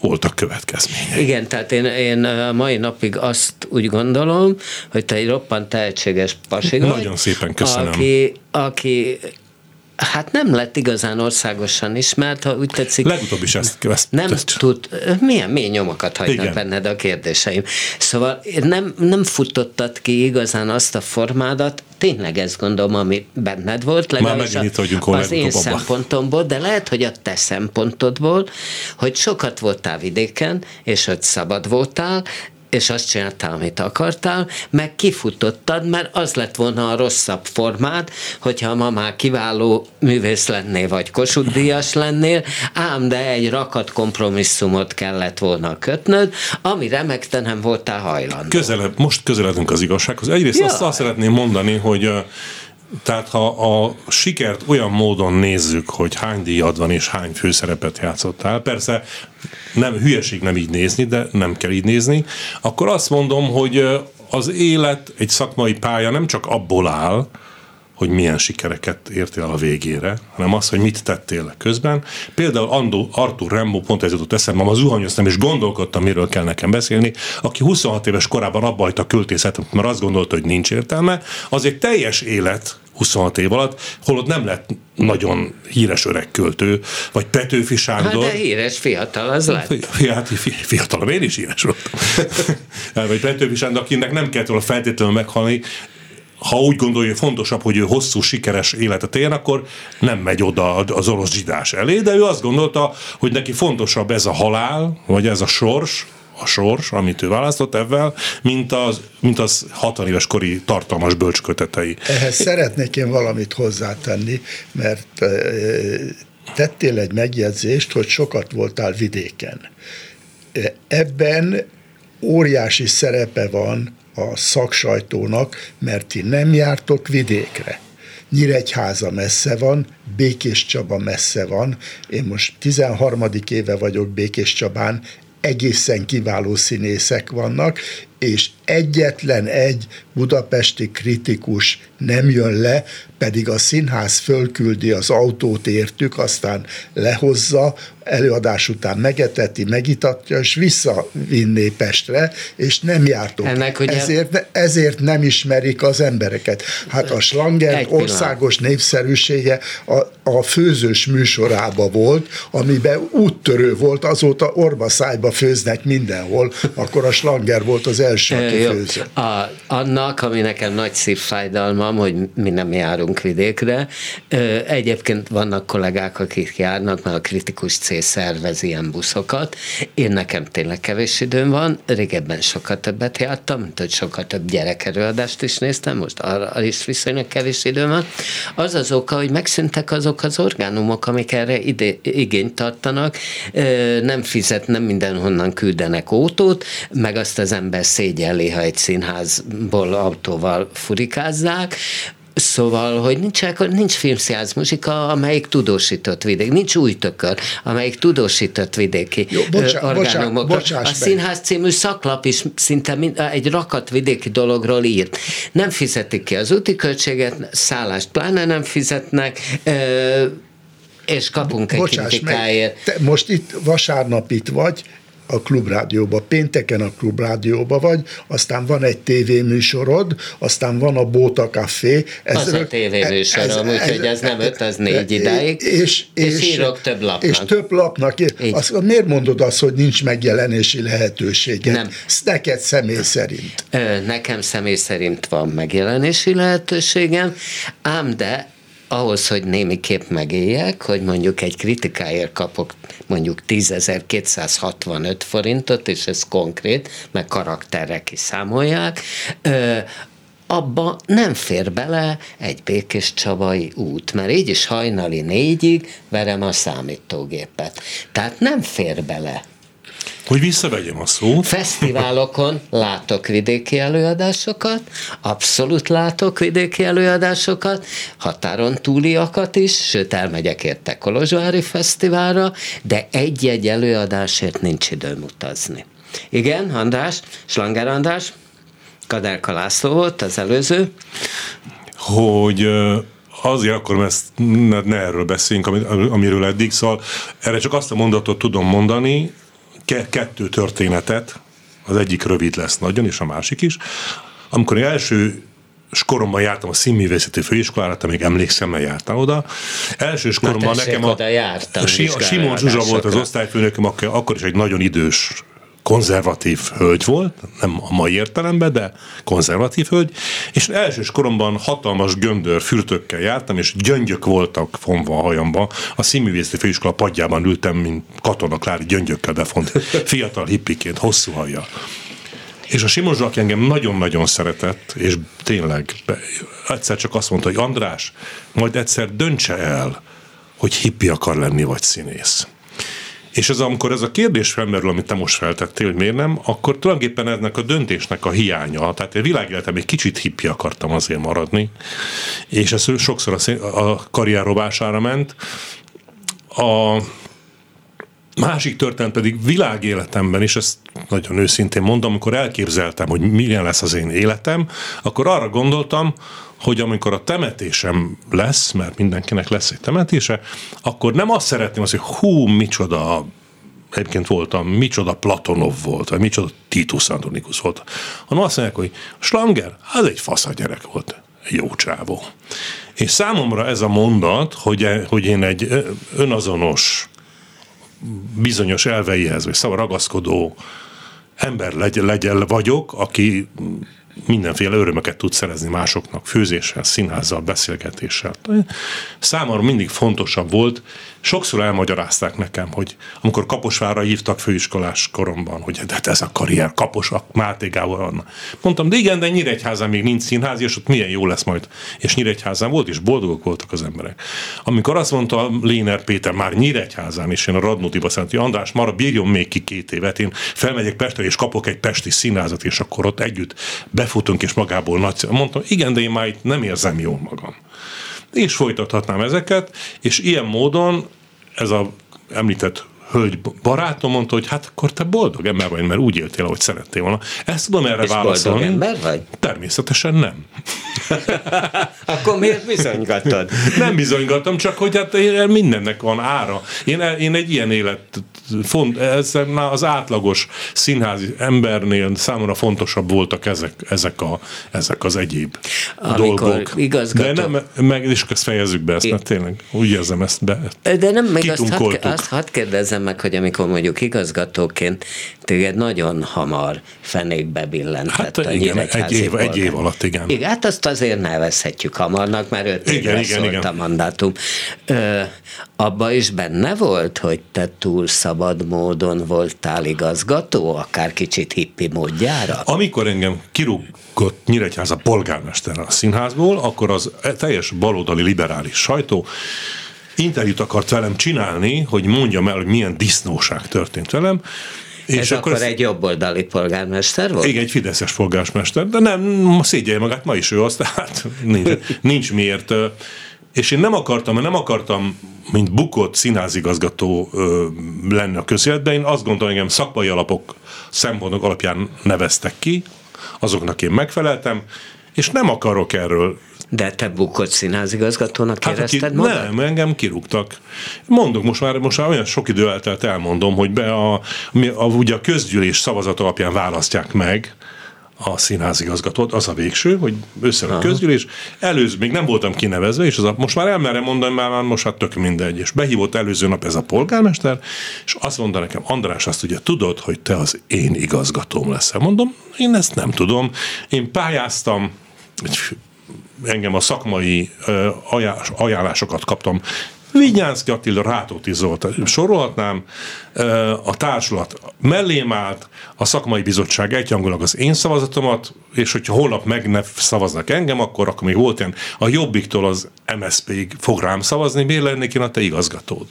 voltak következményei. Igen, tehát én, én mai napig azt úgy gondolom, hogy te egy roppant tehetséges pasi Nagyon szépen köszönöm. Aki, aki Hát nem lett igazán országosan ismert, ha úgy tetszik. Legutóbb is ezt, ezt Nem ezt. tud, milyen mély nyomokat hagynak Igen. benned a kérdéseim. Szóval nem, nem futottad ki igazán azt a formádat, tényleg ezt gondolom, ami benned volt, legalábbis Már vagyunk az én abba. szempontomból, de lehet, hogy a te szempontodból, hogy sokat voltál vidéken, és hogy szabad voltál, és azt csináltál, amit akartál, meg kifutottad, mert az lett volna a rosszabb formád, hogyha ma már kiváló művész lennél, vagy kosudíjas lennél, ám de egy rakat kompromisszumot kellett volna kötnöd, amire meg te nem voltál hajlandó. Közelebb, most közeledünk az igazsághoz. Egyrészt ja. azt, azt szeretném mondani, hogy tehát ha a sikert olyan módon nézzük, hogy hány díjad van és hány főszerepet játszottál, persze nem hülyeség nem így nézni, de nem kell így nézni, akkor azt mondom, hogy az élet, egy szakmai pálya nem csak abból áll, hogy milyen sikereket értél a végére, hanem az, hogy mit tettél közben. Például Andó, Arthur Rembo pont ez jutott eszembe, ma zuhanyoztam és gondolkodtam, miről kell nekem beszélni, aki 26 éves korában abba a költészetet, mert azt gondolta, hogy nincs értelme, az egy teljes élet 26 év alatt, holott nem lett nagyon híres öreg költő, vagy Petőfi Sándor. Hát de híres fiatal, az lett. Hát, fiatal, én is híres voltam. vagy Petőfi Sándor, akinek nem kellett volna feltétlenül meghalni, ha úgy gondolja, hogy fontosabb, hogy ő hosszú, sikeres életet éljen, akkor nem megy oda az orosz zsidás elé, de ő azt gondolta, hogy neki fontosabb ez a halál, vagy ez a sors, a sors, amit ő választott ebben, mint az, mint az 60 éves kori tartalmas bölcskötetei. Ehhez szeretnék én valamit hozzátenni, mert e, tettél egy megjegyzést, hogy sokat voltál vidéken. E, ebben óriási szerepe van a szaksajtónak, mert ti nem jártok vidékre. Nyíregyháza messze van, Békés Csaba messze van. Én most 13. éve vagyok Békés Csabán, egészen kiváló színészek vannak, és egyetlen egy budapesti kritikus nem jön le, pedig a színház fölküldi az autót értük, aztán lehozza, előadás után megeteti, megitatja, és visszavinné Pestre, és nem jártok. Ennek ugye... ezért, ezért nem ismerik az embereket. Hát a Slanger országos népszerűsége a, a főzős műsorába volt, amiben úttörő volt, azóta orbaszájba főznek mindenhol, akkor a Slanger volt az első, aki főzött. A, annak, ami nekem nagy szívfájdalmam, hogy mi nem járunk vidékre. Egyébként vannak kollégák, akik járnak, mert a kritikus C szervez ilyen buszokat. Én nekem tényleg kevés időm van, régebben sokkal többet jártam, mint hogy sokkal több gyerekerőadást is néztem, most arra is viszonylag kevés időm van. Az az oka, hogy megszűntek azok az orgánumok, amik erre ide, igényt tartanak, nem fizet, nem mindenhonnan küldenek ótót, meg azt az ember szégyelli, ha egy színházból autóval furikázzák, Szóval, hogy nincs, nincs filmszínház muzsika, amelyik tudósított vidék, nincs új tökör, amelyik tudósított vidéki Jó, bocsá, orgánumok. Bocsá, a Színház című szaklap is szinte mind, egy rakat vidéki dologról írt. Nem fizetik ki az úti költséget, szállást pláne nem fizetnek, és kapunk egy Bocsáss kritikáért. Meg, te most itt vasárnap itt vagy, a klubrádióba, pénteken a klubrádióba vagy, aztán van egy tévéműsorod, aztán van a Bóta Café. Ez az a tévéműsorom, úgyhogy ez nem öt, az négy idáig, és, és, és írok több lapnak. És több lapnak. Azt, miért mondod azt, hogy nincs megjelenési lehetősége? Nem. Neked személy szerint. Nekem személy szerint van megjelenési lehetőségem, ám de ahhoz, hogy némiképp megéljek, hogy mondjuk egy kritikáért kapok mondjuk 10.265 forintot, és ez konkrét, meg karakterre kiszámolják, abba nem fér bele egy Békés Csavai út, mert így is hajnali négyig verem a számítógépet. Tehát nem fér bele. Hogy visszavegyem a szót. Fesztiválokon látok vidéki előadásokat, abszolút látok vidéki előadásokat, határon túliakat is, sőt elmegyek érte Kolozsvári Fesztiválra, de egy-egy előadásért nincs időm utazni. Igen, András, Slanger András, Kaderka László volt az előző. Hogy azért akkor ezt ne, ne erről beszéljünk, amiről eddig, szóval erre csak azt a mondatot tudom mondani, kettő történetet, az egyik rövid lesz nagyon, és a másik is. Amikor én első koromban jártam a színművészeti főiskolára, te még emlékszem, mert jártál oda. Első koromban nekem a, a, Simon Zsuzsa volt az osztályfőnököm, akkor is egy nagyon idős konzervatív hölgy volt, nem a mai értelemben, de konzervatív hölgy, és elsős koromban hatalmas göndör fürtökkel jártam, és gyöngyök voltak fonva a hajamba. A színművészeti főiskola padjában ültem, mint katona Klári gyöngyökkel befont, fiatal hippiként, hosszú haja. És a Simon Zsaki engem nagyon-nagyon szeretett, és tényleg egyszer csak azt mondta, hogy András, majd egyszer döntse el, hogy hippi akar lenni, vagy színész. És ez amikor ez a kérdés felmerül, amit te most feltettél, hogy miért nem, akkor tulajdonképpen ennek a döntésnek a hiánya, tehát egy világéletem egy kicsit hippi akartam azért maradni, és ez sokszor a, a karrier robására ment. A másik történet pedig világéletemben, és ezt nagyon őszintén mondom, amikor elképzeltem, hogy milyen lesz az én életem, akkor arra gondoltam, hogy amikor a temetésem lesz, mert mindenkinek lesz egy temetése, akkor nem azt szeretném, azt, hogy hú, micsoda egyébként voltam, micsoda Platonov volt, vagy micsoda Titus Antonikus volt, hanem azt mondják, hogy Slanger, az egy fasz gyerek volt, jó csávó. És számomra ez a mondat, hogy, hogy én egy önazonos, bizonyos elveihez, vagy szava ragaszkodó ember legyen, legyen vagyok, aki mindenféle örömöket tud szerezni másoknak, főzéssel, színházzal, beszélgetéssel. Számomra mindig fontosabb volt, sokszor elmagyarázták nekem, hogy amikor Kaposvára hívtak főiskolás koromban, hogy de hát ez a karrier, Kapos, a Máté Gábor Anna. Mondtam, de igen, de Nyíregyházán még nincs színház, és ott milyen jó lesz majd. És Nyíregyházán volt, és boldogok voltak az emberek. Amikor azt mondta Léner Péter már Nyíregyházán, és én a Radnótiba szentí, András, már bírjon még ki két évet, én felmegyek Pestre, és kapok egy pesti színházat, és akkor ott együtt befutunk, és magából nagy. Mondtam, igen, de én már itt nem érzem jól magam és folytathatnám ezeket, és ilyen módon ez a említett hölgy barátom mondta, hogy hát akkor te boldog ember vagy, mert úgy éltél, ahogy szerettél volna. Ezt tudom erre és válaszolni. boldog ember vagy? Természetesen nem. akkor miért bizonygatod? nem bizonygatom, csak hogy hát mindennek van ára. Én, én egy ilyen élet font, ez az átlagos színházi embernél számomra fontosabb voltak ezek, ezek, a, ezek az egyéb Amikor dolgok. Igazgató... De nem, meg is ezt fejezzük be ezt, mert tényleg úgy érzem ezt be. De nem, még azt hadd, azt hadd kérdezzem meg, hogy amikor mondjuk igazgatóként téged nagyon hamar fenékbe billentett hát, a igen, egy év, egy év alatt, igen. igen. Hát azt azért nevezhetjük hamarnak, mert öt igen, évre igen, szólt igen. a mandátum. Ö, abba is benne volt, hogy te túl szabad módon voltál igazgató, akár kicsit hippi módjára? Amikor engem kirúgott Nyíregyháza polgármester a színházból, akkor az teljes baloldali liberális sajtó interjút akart velem csinálni, hogy mondjam el, hogy milyen disznóság történt velem, és Ez akkor, akkor egy jobboldali polgármester volt? Igen, egy fideszes polgármester, de nem, szégyelje magát, ma is ő az, tehát nincs, nincs miért. És én nem akartam, nem akartam, mint bukott színházigazgató lenni a közéletben, én azt gondolom, engem szakmai alapok, szempontok alapján neveztek ki, azoknak én megfeleltem, és nem akarok erről de te bukott színházigazgatónak hát, érezted ki, magad? Nem, engem kirúgtak. Mondok, most már, most már olyan sok idő eltelt elmondom, hogy be a, a, ugye a közgyűlés szavazat alapján választják meg a színházigazgatót, az a végső, hogy össze a közgyűlés. Előző, még nem voltam kinevezve, és az a, most már elmerem mondani, mert már most hát tök mindegy. És behívott előző nap ez a polgármester, és azt mondta nekem, András, azt ugye tudod, hogy te az én igazgatóm leszel. Mondom, én ezt nem tudom. Én pályáztam, egy engem a szakmai ajánlásokat kaptam Vinyánszki Attila, Rátóti Zoltán, sorolhatnám, a társulat mellém állt, a szakmai bizottság egyhangulag az én szavazatomat, és hogyha holnap meg ne szavaznak engem, akkor, akkor még volt ilyen, a Jobbiktól az MSZP-ig fog rám szavazni, miért lennék én a te igazgatód?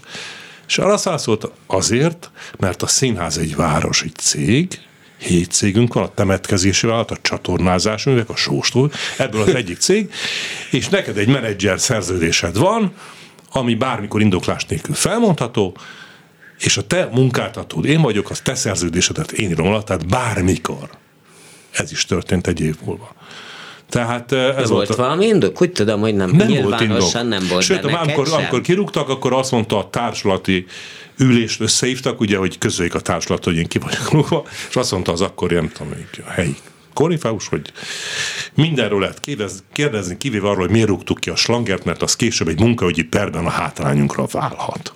És arra szállt azért, mert a színház egy város, egy cég, hét cégünk van, a temetkezési vállalat, a csatornázás művek, a sóstól, ebből az egyik cég, és neked egy menedzser szerződésed van, ami bármikor indoklás nélkül felmondható, és a te munkáltatód, én vagyok, az te szerződésedet én írom alá, tehát bármikor. Ez is történt egy év múlva. Tehát ez de volt, a... valami indok? Úgy tudom, hogy nem, nem volt indok. nem volt Sőt, amikor, amikor kirúgtak, akkor azt mondta a társulati ülést összehívtak, ugye, hogy közöljék a társulat, hogy én ki vagyok rúgva, és azt mondta az akkor, nem tudom, a helyi korifáus, hogy mindenről lehet kérdezni, kivéve arról, hogy miért rúgtuk ki a slangert, mert az később egy munkaügyi perben a hátrányunkra válhat.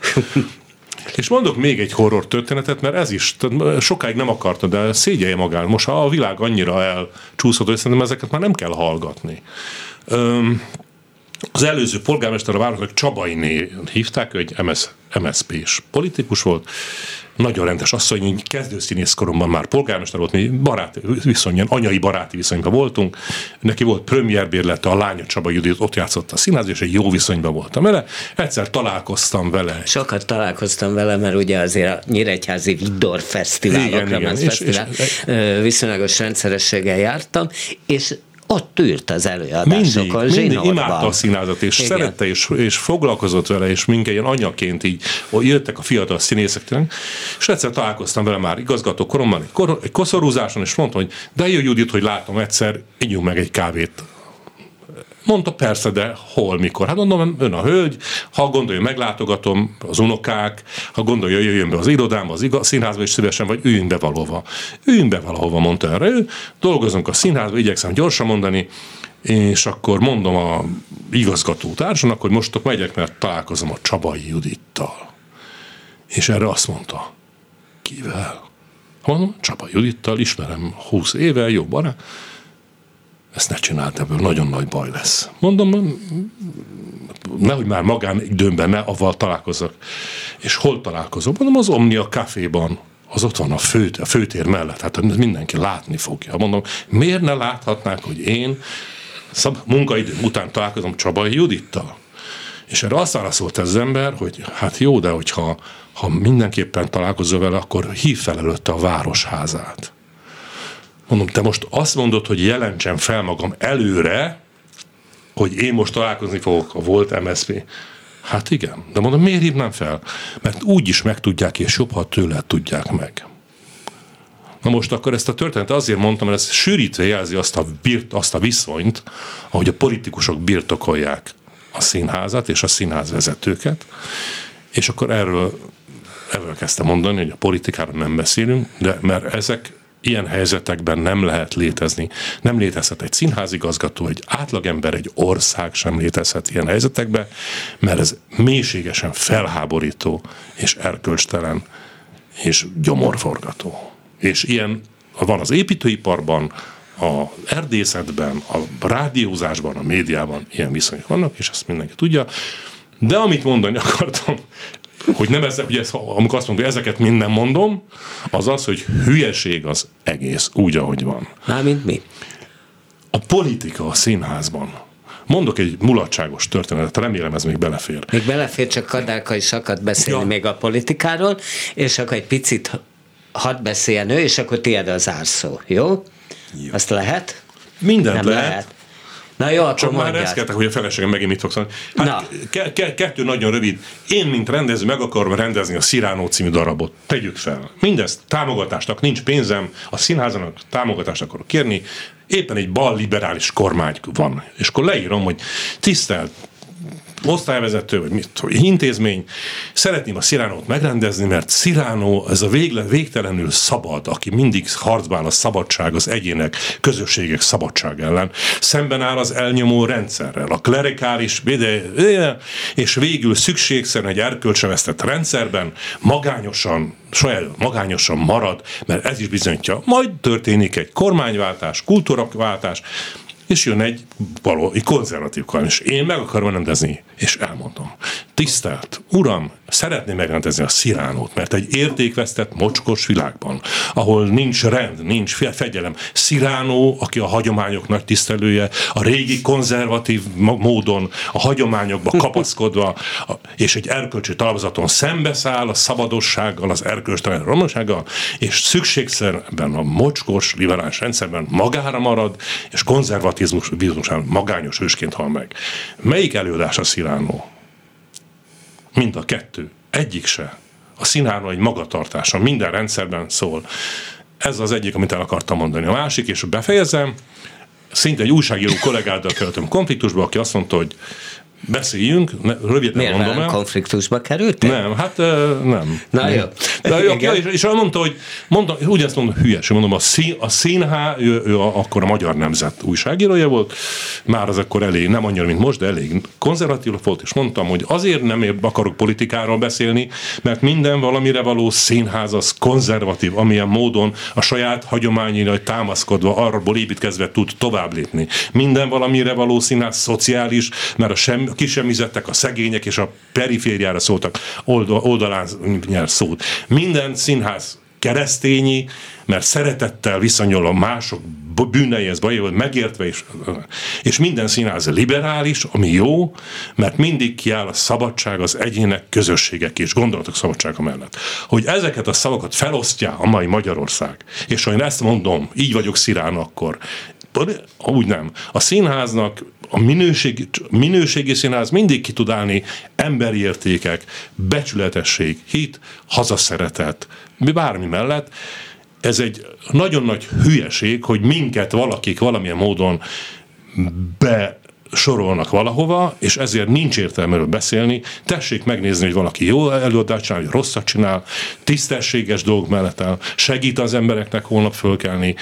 És mondok még egy horror történetet, mert ez is sokáig nem akarta, de szégyelje magát. Most a világ annyira elcsúszott, hogy szerintem ezeket már nem kell hallgatni. Öm, az előző polgármester a városnak Csabainé hívták, egy MS, MSZP-s politikus volt, nagyon rendes asszony, így kezdőszínész koromban már polgármester volt, mi barát viszonyan, anyai baráti viszonyban voltunk. Neki volt premierbérlete, a lánya Csaba Judit ott játszott a színház, és egy jó viszonyban voltam vele. Egyszer találkoztam vele. Sokat találkoztam vele, mert ugye azért a Nyíregyházi Vidor Fesztiválokra, igen, igen. És, fesztivál, és, viszonylagos rendszerességgel jártam, és ott ült az előadásokon. Mindig, mindig imádta a színházat, és Igen. szerette, és, és foglalkozott vele, és minket ilyen anyaként így jöttek a fiatal színészek, és egyszer találkoztam vele már igazgató koromban, egy, kor, egy koszorúzáson, és mondtam, hogy de jó Judit, hogy látom egyszer, ígyunk meg egy kávét Mondta, persze, de hol, mikor? Hát mondom, ön a hölgy, ha gondolja, meglátogatom az unokák, ha gondolja, jöjjön be az irodámba, az igaz, színházba is szívesen, vagy üljünk be valahova. Üljünk be valahova, mondta erre ő. Dolgozunk a színházba, igyekszem gyorsan mondani, és akkor mondom a igazgató társanak, hogy most megyek, mert találkozom a Csabai Judittal. És erre azt mondta, kivel? Mondom, Csaba Judittal, ismerem 20 éve, jó barát ezt ne csináld, ebből nagyon nagy baj lesz. Mondom, nehogy már magán időmben ne avval találkozok. És hol találkozok? Mondom, az Omnia Caféban. Az ott van a, fő, a főtér mellett, hát mindenki látni fogja. Mondom, miért ne láthatnák, hogy én szab, munkaidő után találkozom Csabai Judittal? És erre azt válaszolt ez az ember, hogy hát jó, de hogyha ha mindenképpen találkozol vele, akkor hív fel előtte a városházát. Mondom, te most azt mondod, hogy jelentsem fel magam előre, hogy én most találkozni fogok a volt MSZP. Hát igen, de mondom, miért hívnám fel? Mert úgy is megtudják, és jobb, ha tőle tudják meg. Na most akkor ezt a történetet azért mondtam, mert ez sűrítve jelzi azt a, birt, azt a viszonyt, ahogy a politikusok birtokolják a színházat és a színház vezetőket, és akkor erről, erről kezdtem mondani, hogy a politikáról nem beszélünk, de mert ezek ilyen helyzetekben nem lehet létezni. Nem létezhet egy színházigazgató, egy átlagember, egy ország sem létezhet ilyen helyzetekben, mert ez mélységesen felháborító és erkölcstelen és gyomorforgató. És ilyen van az építőiparban, a erdészetben, a rádiózásban, a médiában ilyen viszonyok vannak, és ezt mindenki tudja. De amit mondani akartam, hogy nem ezek, ugye ez, amikor azt mondom, hogy ezeket minden mondom, az az, hogy hülyeség az egész, úgy, ahogy van. Mármint mi? A politika a színházban. Mondok egy mulatságos történetet, remélem ez még belefér. Még belefér, csak Kadárka is akart beszélni ja. még a politikáról, és akkor egy picit hadd beszéljen ő, és akkor tiéd az árszó, jó? jó. Azt lehet? Mindent Nem lehet. lehet. Na jó, akkor Csak már ezt hogy a feleségem megint mit fogsz mondani. Hát ke- ke- kettő nagyon rövid. Én, mint rendező, meg akarom rendezni a Sziránó című darabot. Tegyük fel. Mindezt támogatásnak nincs pénzem, a színházanak támogatást akarok kérni, éppen egy bal liberális kormány van. És akkor leírom, hogy tisztelt osztályvezető, vagy mit, intézmény, szeretném a Sziránót megrendezni, mert Sziránó ez a végle, végtelenül szabad, aki mindig harcban a szabadság, az egyének, közösségek szabadság ellen, szemben áll az elnyomó rendszerrel, a klerikális, és végül szükségszerűen egy erkölcsevesztett rendszerben magányosan saját magányosan marad, mert ez is bizonyítja, majd történik egy kormányváltás, kultúraváltás, és jön egy való, egy konzervatív kormány, és én meg akarom rendezni, és elmondom. Tisztelt, uram, szeretném megrendezni a sziránót, mert egy értékvesztett, mocskos világban, ahol nincs rend, nincs fegyelem. Sziránó, aki a hagyományok nagy tisztelője, a régi konzervatív módon, a hagyományokba kapaszkodva, és egy erkölcsi talapzaton szembeszáll a szabadossággal, az erkölcstelen romasággal, és szükségszerben a mocskos, liberális rendszerben magára marad, és konzervatizmus magányos ősként hal meg. Melyik előadás a Sziránó? Mind a kettő. Egyik se. A színárva egy magatartása, minden rendszerben szól. Ez az egyik, amit el akartam mondani. A másik, és befejezem, szinte egy újságíró kollégáddal kerültem konfliktusba, aki azt mondta, hogy beszéljünk, röviden Miért mondom el. konfliktusba került? Nem, hát nem. Na jó. De, ja, és, és mondta, hogy mondta, úgy azt mondom, hülyes, mondom, a, szín, a színhá, ő, ő akkor a Magyar Nemzet újságírója volt, már az akkor elég, nem annyira, mint most, de elég konzervatív volt, és mondtam, hogy azért nem akarok politikáról beszélni, mert minden valamire való színház az konzervatív, amilyen módon a saját hagyományira támaszkodva, arról építkezve tud tovább lépni. Minden valamire való színház szociális, mert a sem, a kisemizettek, a szegények és a perifériára szóltak oldal, oldalán nyer szót. Minden színház keresztényi, mert szeretettel viszonyul a mások bűneihez, bajéhoz, megértve, és, és minden színház liberális, ami jó, mert mindig kiáll a szabadság az egyének, közösségek és gondolatok szabadsága mellett. Hogy ezeket a szavakat felosztja a mai Magyarország, és ha én ezt mondom, így vagyok szirán akkor, úgy nem. A színháznak a minőségi, minőségi színház mindig ki tud állni emberi értékek, becsületesség, hit, hazaszeretet, mi bármi mellett. Ez egy nagyon nagy hülyeség, hogy minket valakik valamilyen módon be sorolnak valahova, és ezért nincs értelme beszélni. Tessék megnézni, hogy valaki jó előadást csinál, hogy rosszat csinál, tisztességes dolgok mellett áll, segít az embereknek holnap fölkelni,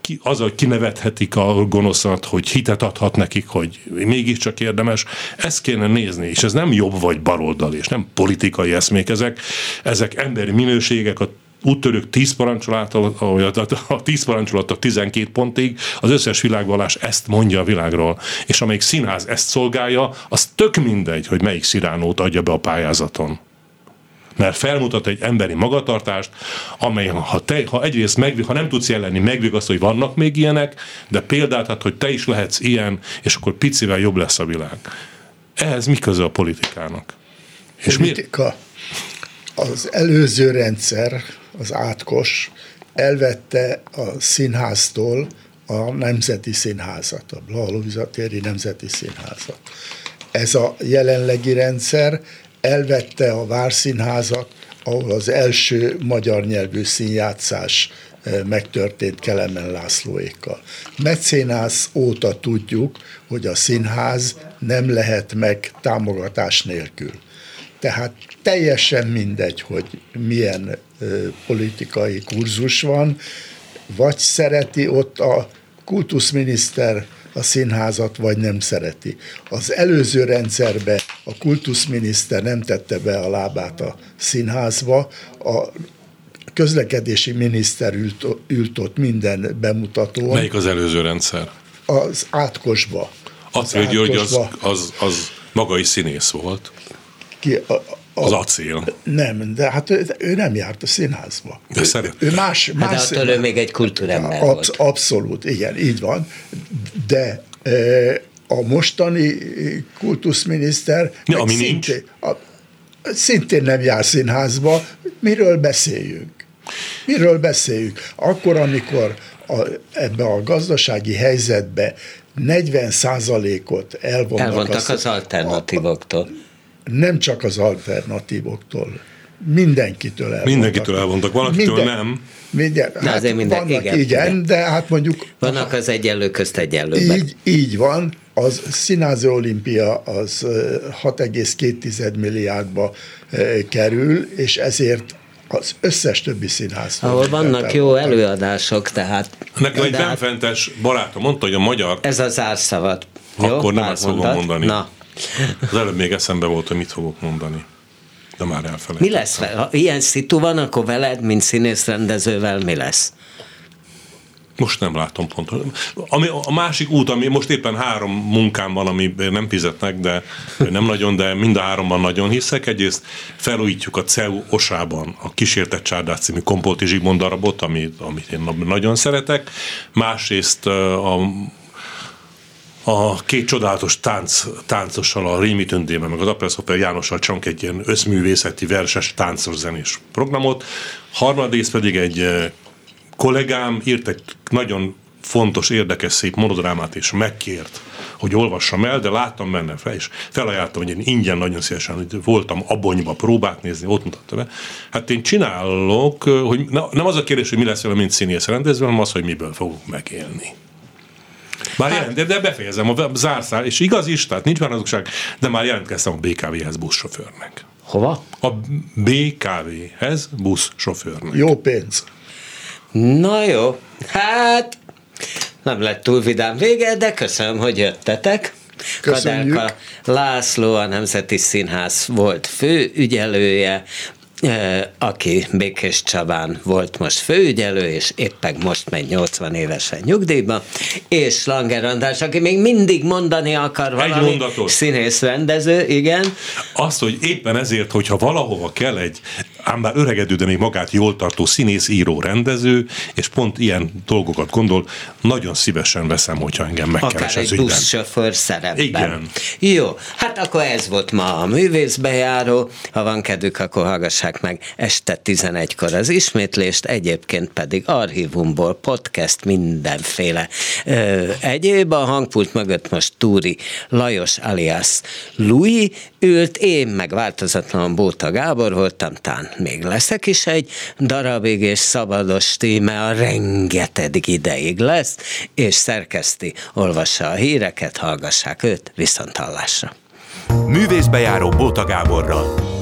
ki, az, hogy kinevethetik a gonoszat, hogy hitet adhat nekik, hogy mégiscsak érdemes, ezt kéne nézni, és ez nem jobb vagy baloldal, és nem politikai eszmék, ezek, ezek emberi minőségek, a úttörők 10 parancsolattal, a 10 parancsolattal 12 pontig, az összes világvalás ezt mondja a világról. És amelyik színház ezt szolgálja, az tök mindegy, hogy melyik sziránót adja be a pályázaton mert felmutat egy emberi magatartást, amely ha, te, ha egyrészt meg, ha nem tudsz jelenni, megvigaszt, hogy vannak még ilyenek, de példát ad, hogy te is lehetsz ilyen, és akkor picivel jobb lesz a világ. Ehhez mi köze a politikának? És Politika. Az előző rendszer, az átkos, elvette a színháztól a Nemzeti Színházat, a Blahalóvizatéri Nemzeti Színházat. Ez a jelenlegi rendszer elvette a Várszínházat, ahol az első magyar nyelvű színjátszás eh, megtörtént Kelemen Lászlóékkal. Mecénász óta tudjuk, hogy a színház nem lehet meg támogatás nélkül. Tehát teljesen mindegy, hogy milyen eh, politikai kurzus van, vagy szereti ott a kultuszminiszter a színházat, vagy nem szereti. Az előző rendszerbe a kultuszminiszter nem tette be a lábát a színházba, a közlekedési miniszter ült, ült ott minden bemutatón. Melyik az előző rendszer? Az átkosba. Acél György az, az, az maga is színész volt. Ki, a, az acél. Nem, de hát ő, ő nem járt a színházba. De szeret. Ő más, hát más attól ő még egy kultúrember ab, volt. Abszolút, igen, így van. De e, a mostani kultuszminiszter ja, ami szintén, nincs. A, szintén nem jár színházba. Miről beszéljünk? Miről beszéljünk? Akkor, amikor a, ebbe a gazdasági helyzetbe 40 százalékot elvonnak. Elvontak az, az alternatívoktól. A, nem csak az alternatívoktól, mindenkitől elvontak. Mindenkitől elvontak, valakitől Minden, nem. Minden, de hát azért minden, vannak, igen, igen, igen, de hát mondjuk... Vannak az egyenlő közt egyenlőben. Így, így van, az Színázi Olimpia az 6,2 milliárdba kerül, és ezért az összes többi színház. Ahol vannak jó előadások, tehát... Nekem egy hát- benfentes barátom mondta, hogy a magyar... Ez az árszavat. Akkor jó, nem ezt fogom mondani. Na. Az előbb még eszembe volt, hogy mit fogok mondani. De már elfelejtettem. Mi lesz? Ha ilyen szitu van, akkor veled, mint színész rendezővel mi lesz? Most nem látom pontosan. Ami, a másik út, ami most éppen három munkám van, ami nem fizetnek, de nem nagyon, de mind a háromban nagyon hiszek. Egyrészt felújítjuk a CEU osában a Kísértett Csárdás című Kompolti Zsigmond darabot, amit, amit én nagyon szeretek. Másrészt a a két csodálatos tánc, táncossal, a Rémi Tündémmel, meg az Apel Jánossal csak egy ilyen összművészeti, verses, táncos programot. Harmadrészt pedig egy kollégám írt egy nagyon fontos, érdekes, szép monodrámát, és megkért, hogy olvassam el, de láttam benne fel, és felajánlottam, hogy én ingyen nagyon szívesen hogy voltam abonyba próbát nézni, ott mutatta be. Hát én csinálok, hogy nem az a kérdés, hogy mi lesz vele, mint színész rendezve, hanem az, hogy miből fogok megélni. Már hát, jelent, de befejezem a zárszál, és igaz is, tehát nincs már azokság, de már jelentkeztem a BKV-hez buszsofőrnek. Hova? A BKV-hez buszsofőrnek. Jó pénz. Na jó, hát nem lett túl vidám vége, de köszönöm, hogy jöttetek. Köszönjük. Kadelka László, a Nemzeti Színház volt fő ügyelője, aki Békés Csabán volt most főügyelő, és éppen most megy 80 évesen nyugdíjba, és Langer András, aki még mindig mondani akar valami. Egy mondatot. Színész rendező, igen. Azt, hogy éppen ezért, hogyha valahova kell egy ám bár öregedő, de még magát jól tartó színész, író, rendező, és pont ilyen dolgokat gondol, nagyon szívesen veszem, hogyha engem megkeres Akár egy ügyben. buszsofőr szerepben. Igen. Jó, hát akkor ez volt ma a művészbejáró. Ha van kedvük, akkor hallgassák meg este 11-kor az ismétlést, egyébként pedig archívumból podcast mindenféle ö, egyéb. A hangpult mögött most Túri Lajos alias Louis ült, én meg változatlan Bóta Gábor voltam, tán még leszek is egy darabig, és szabados tíme a rengeteg ideig lesz, és szerkeszti, olvassa a híreket, hallgassák őt, viszont hallásra. Művészbejáró Bóta Gáborral.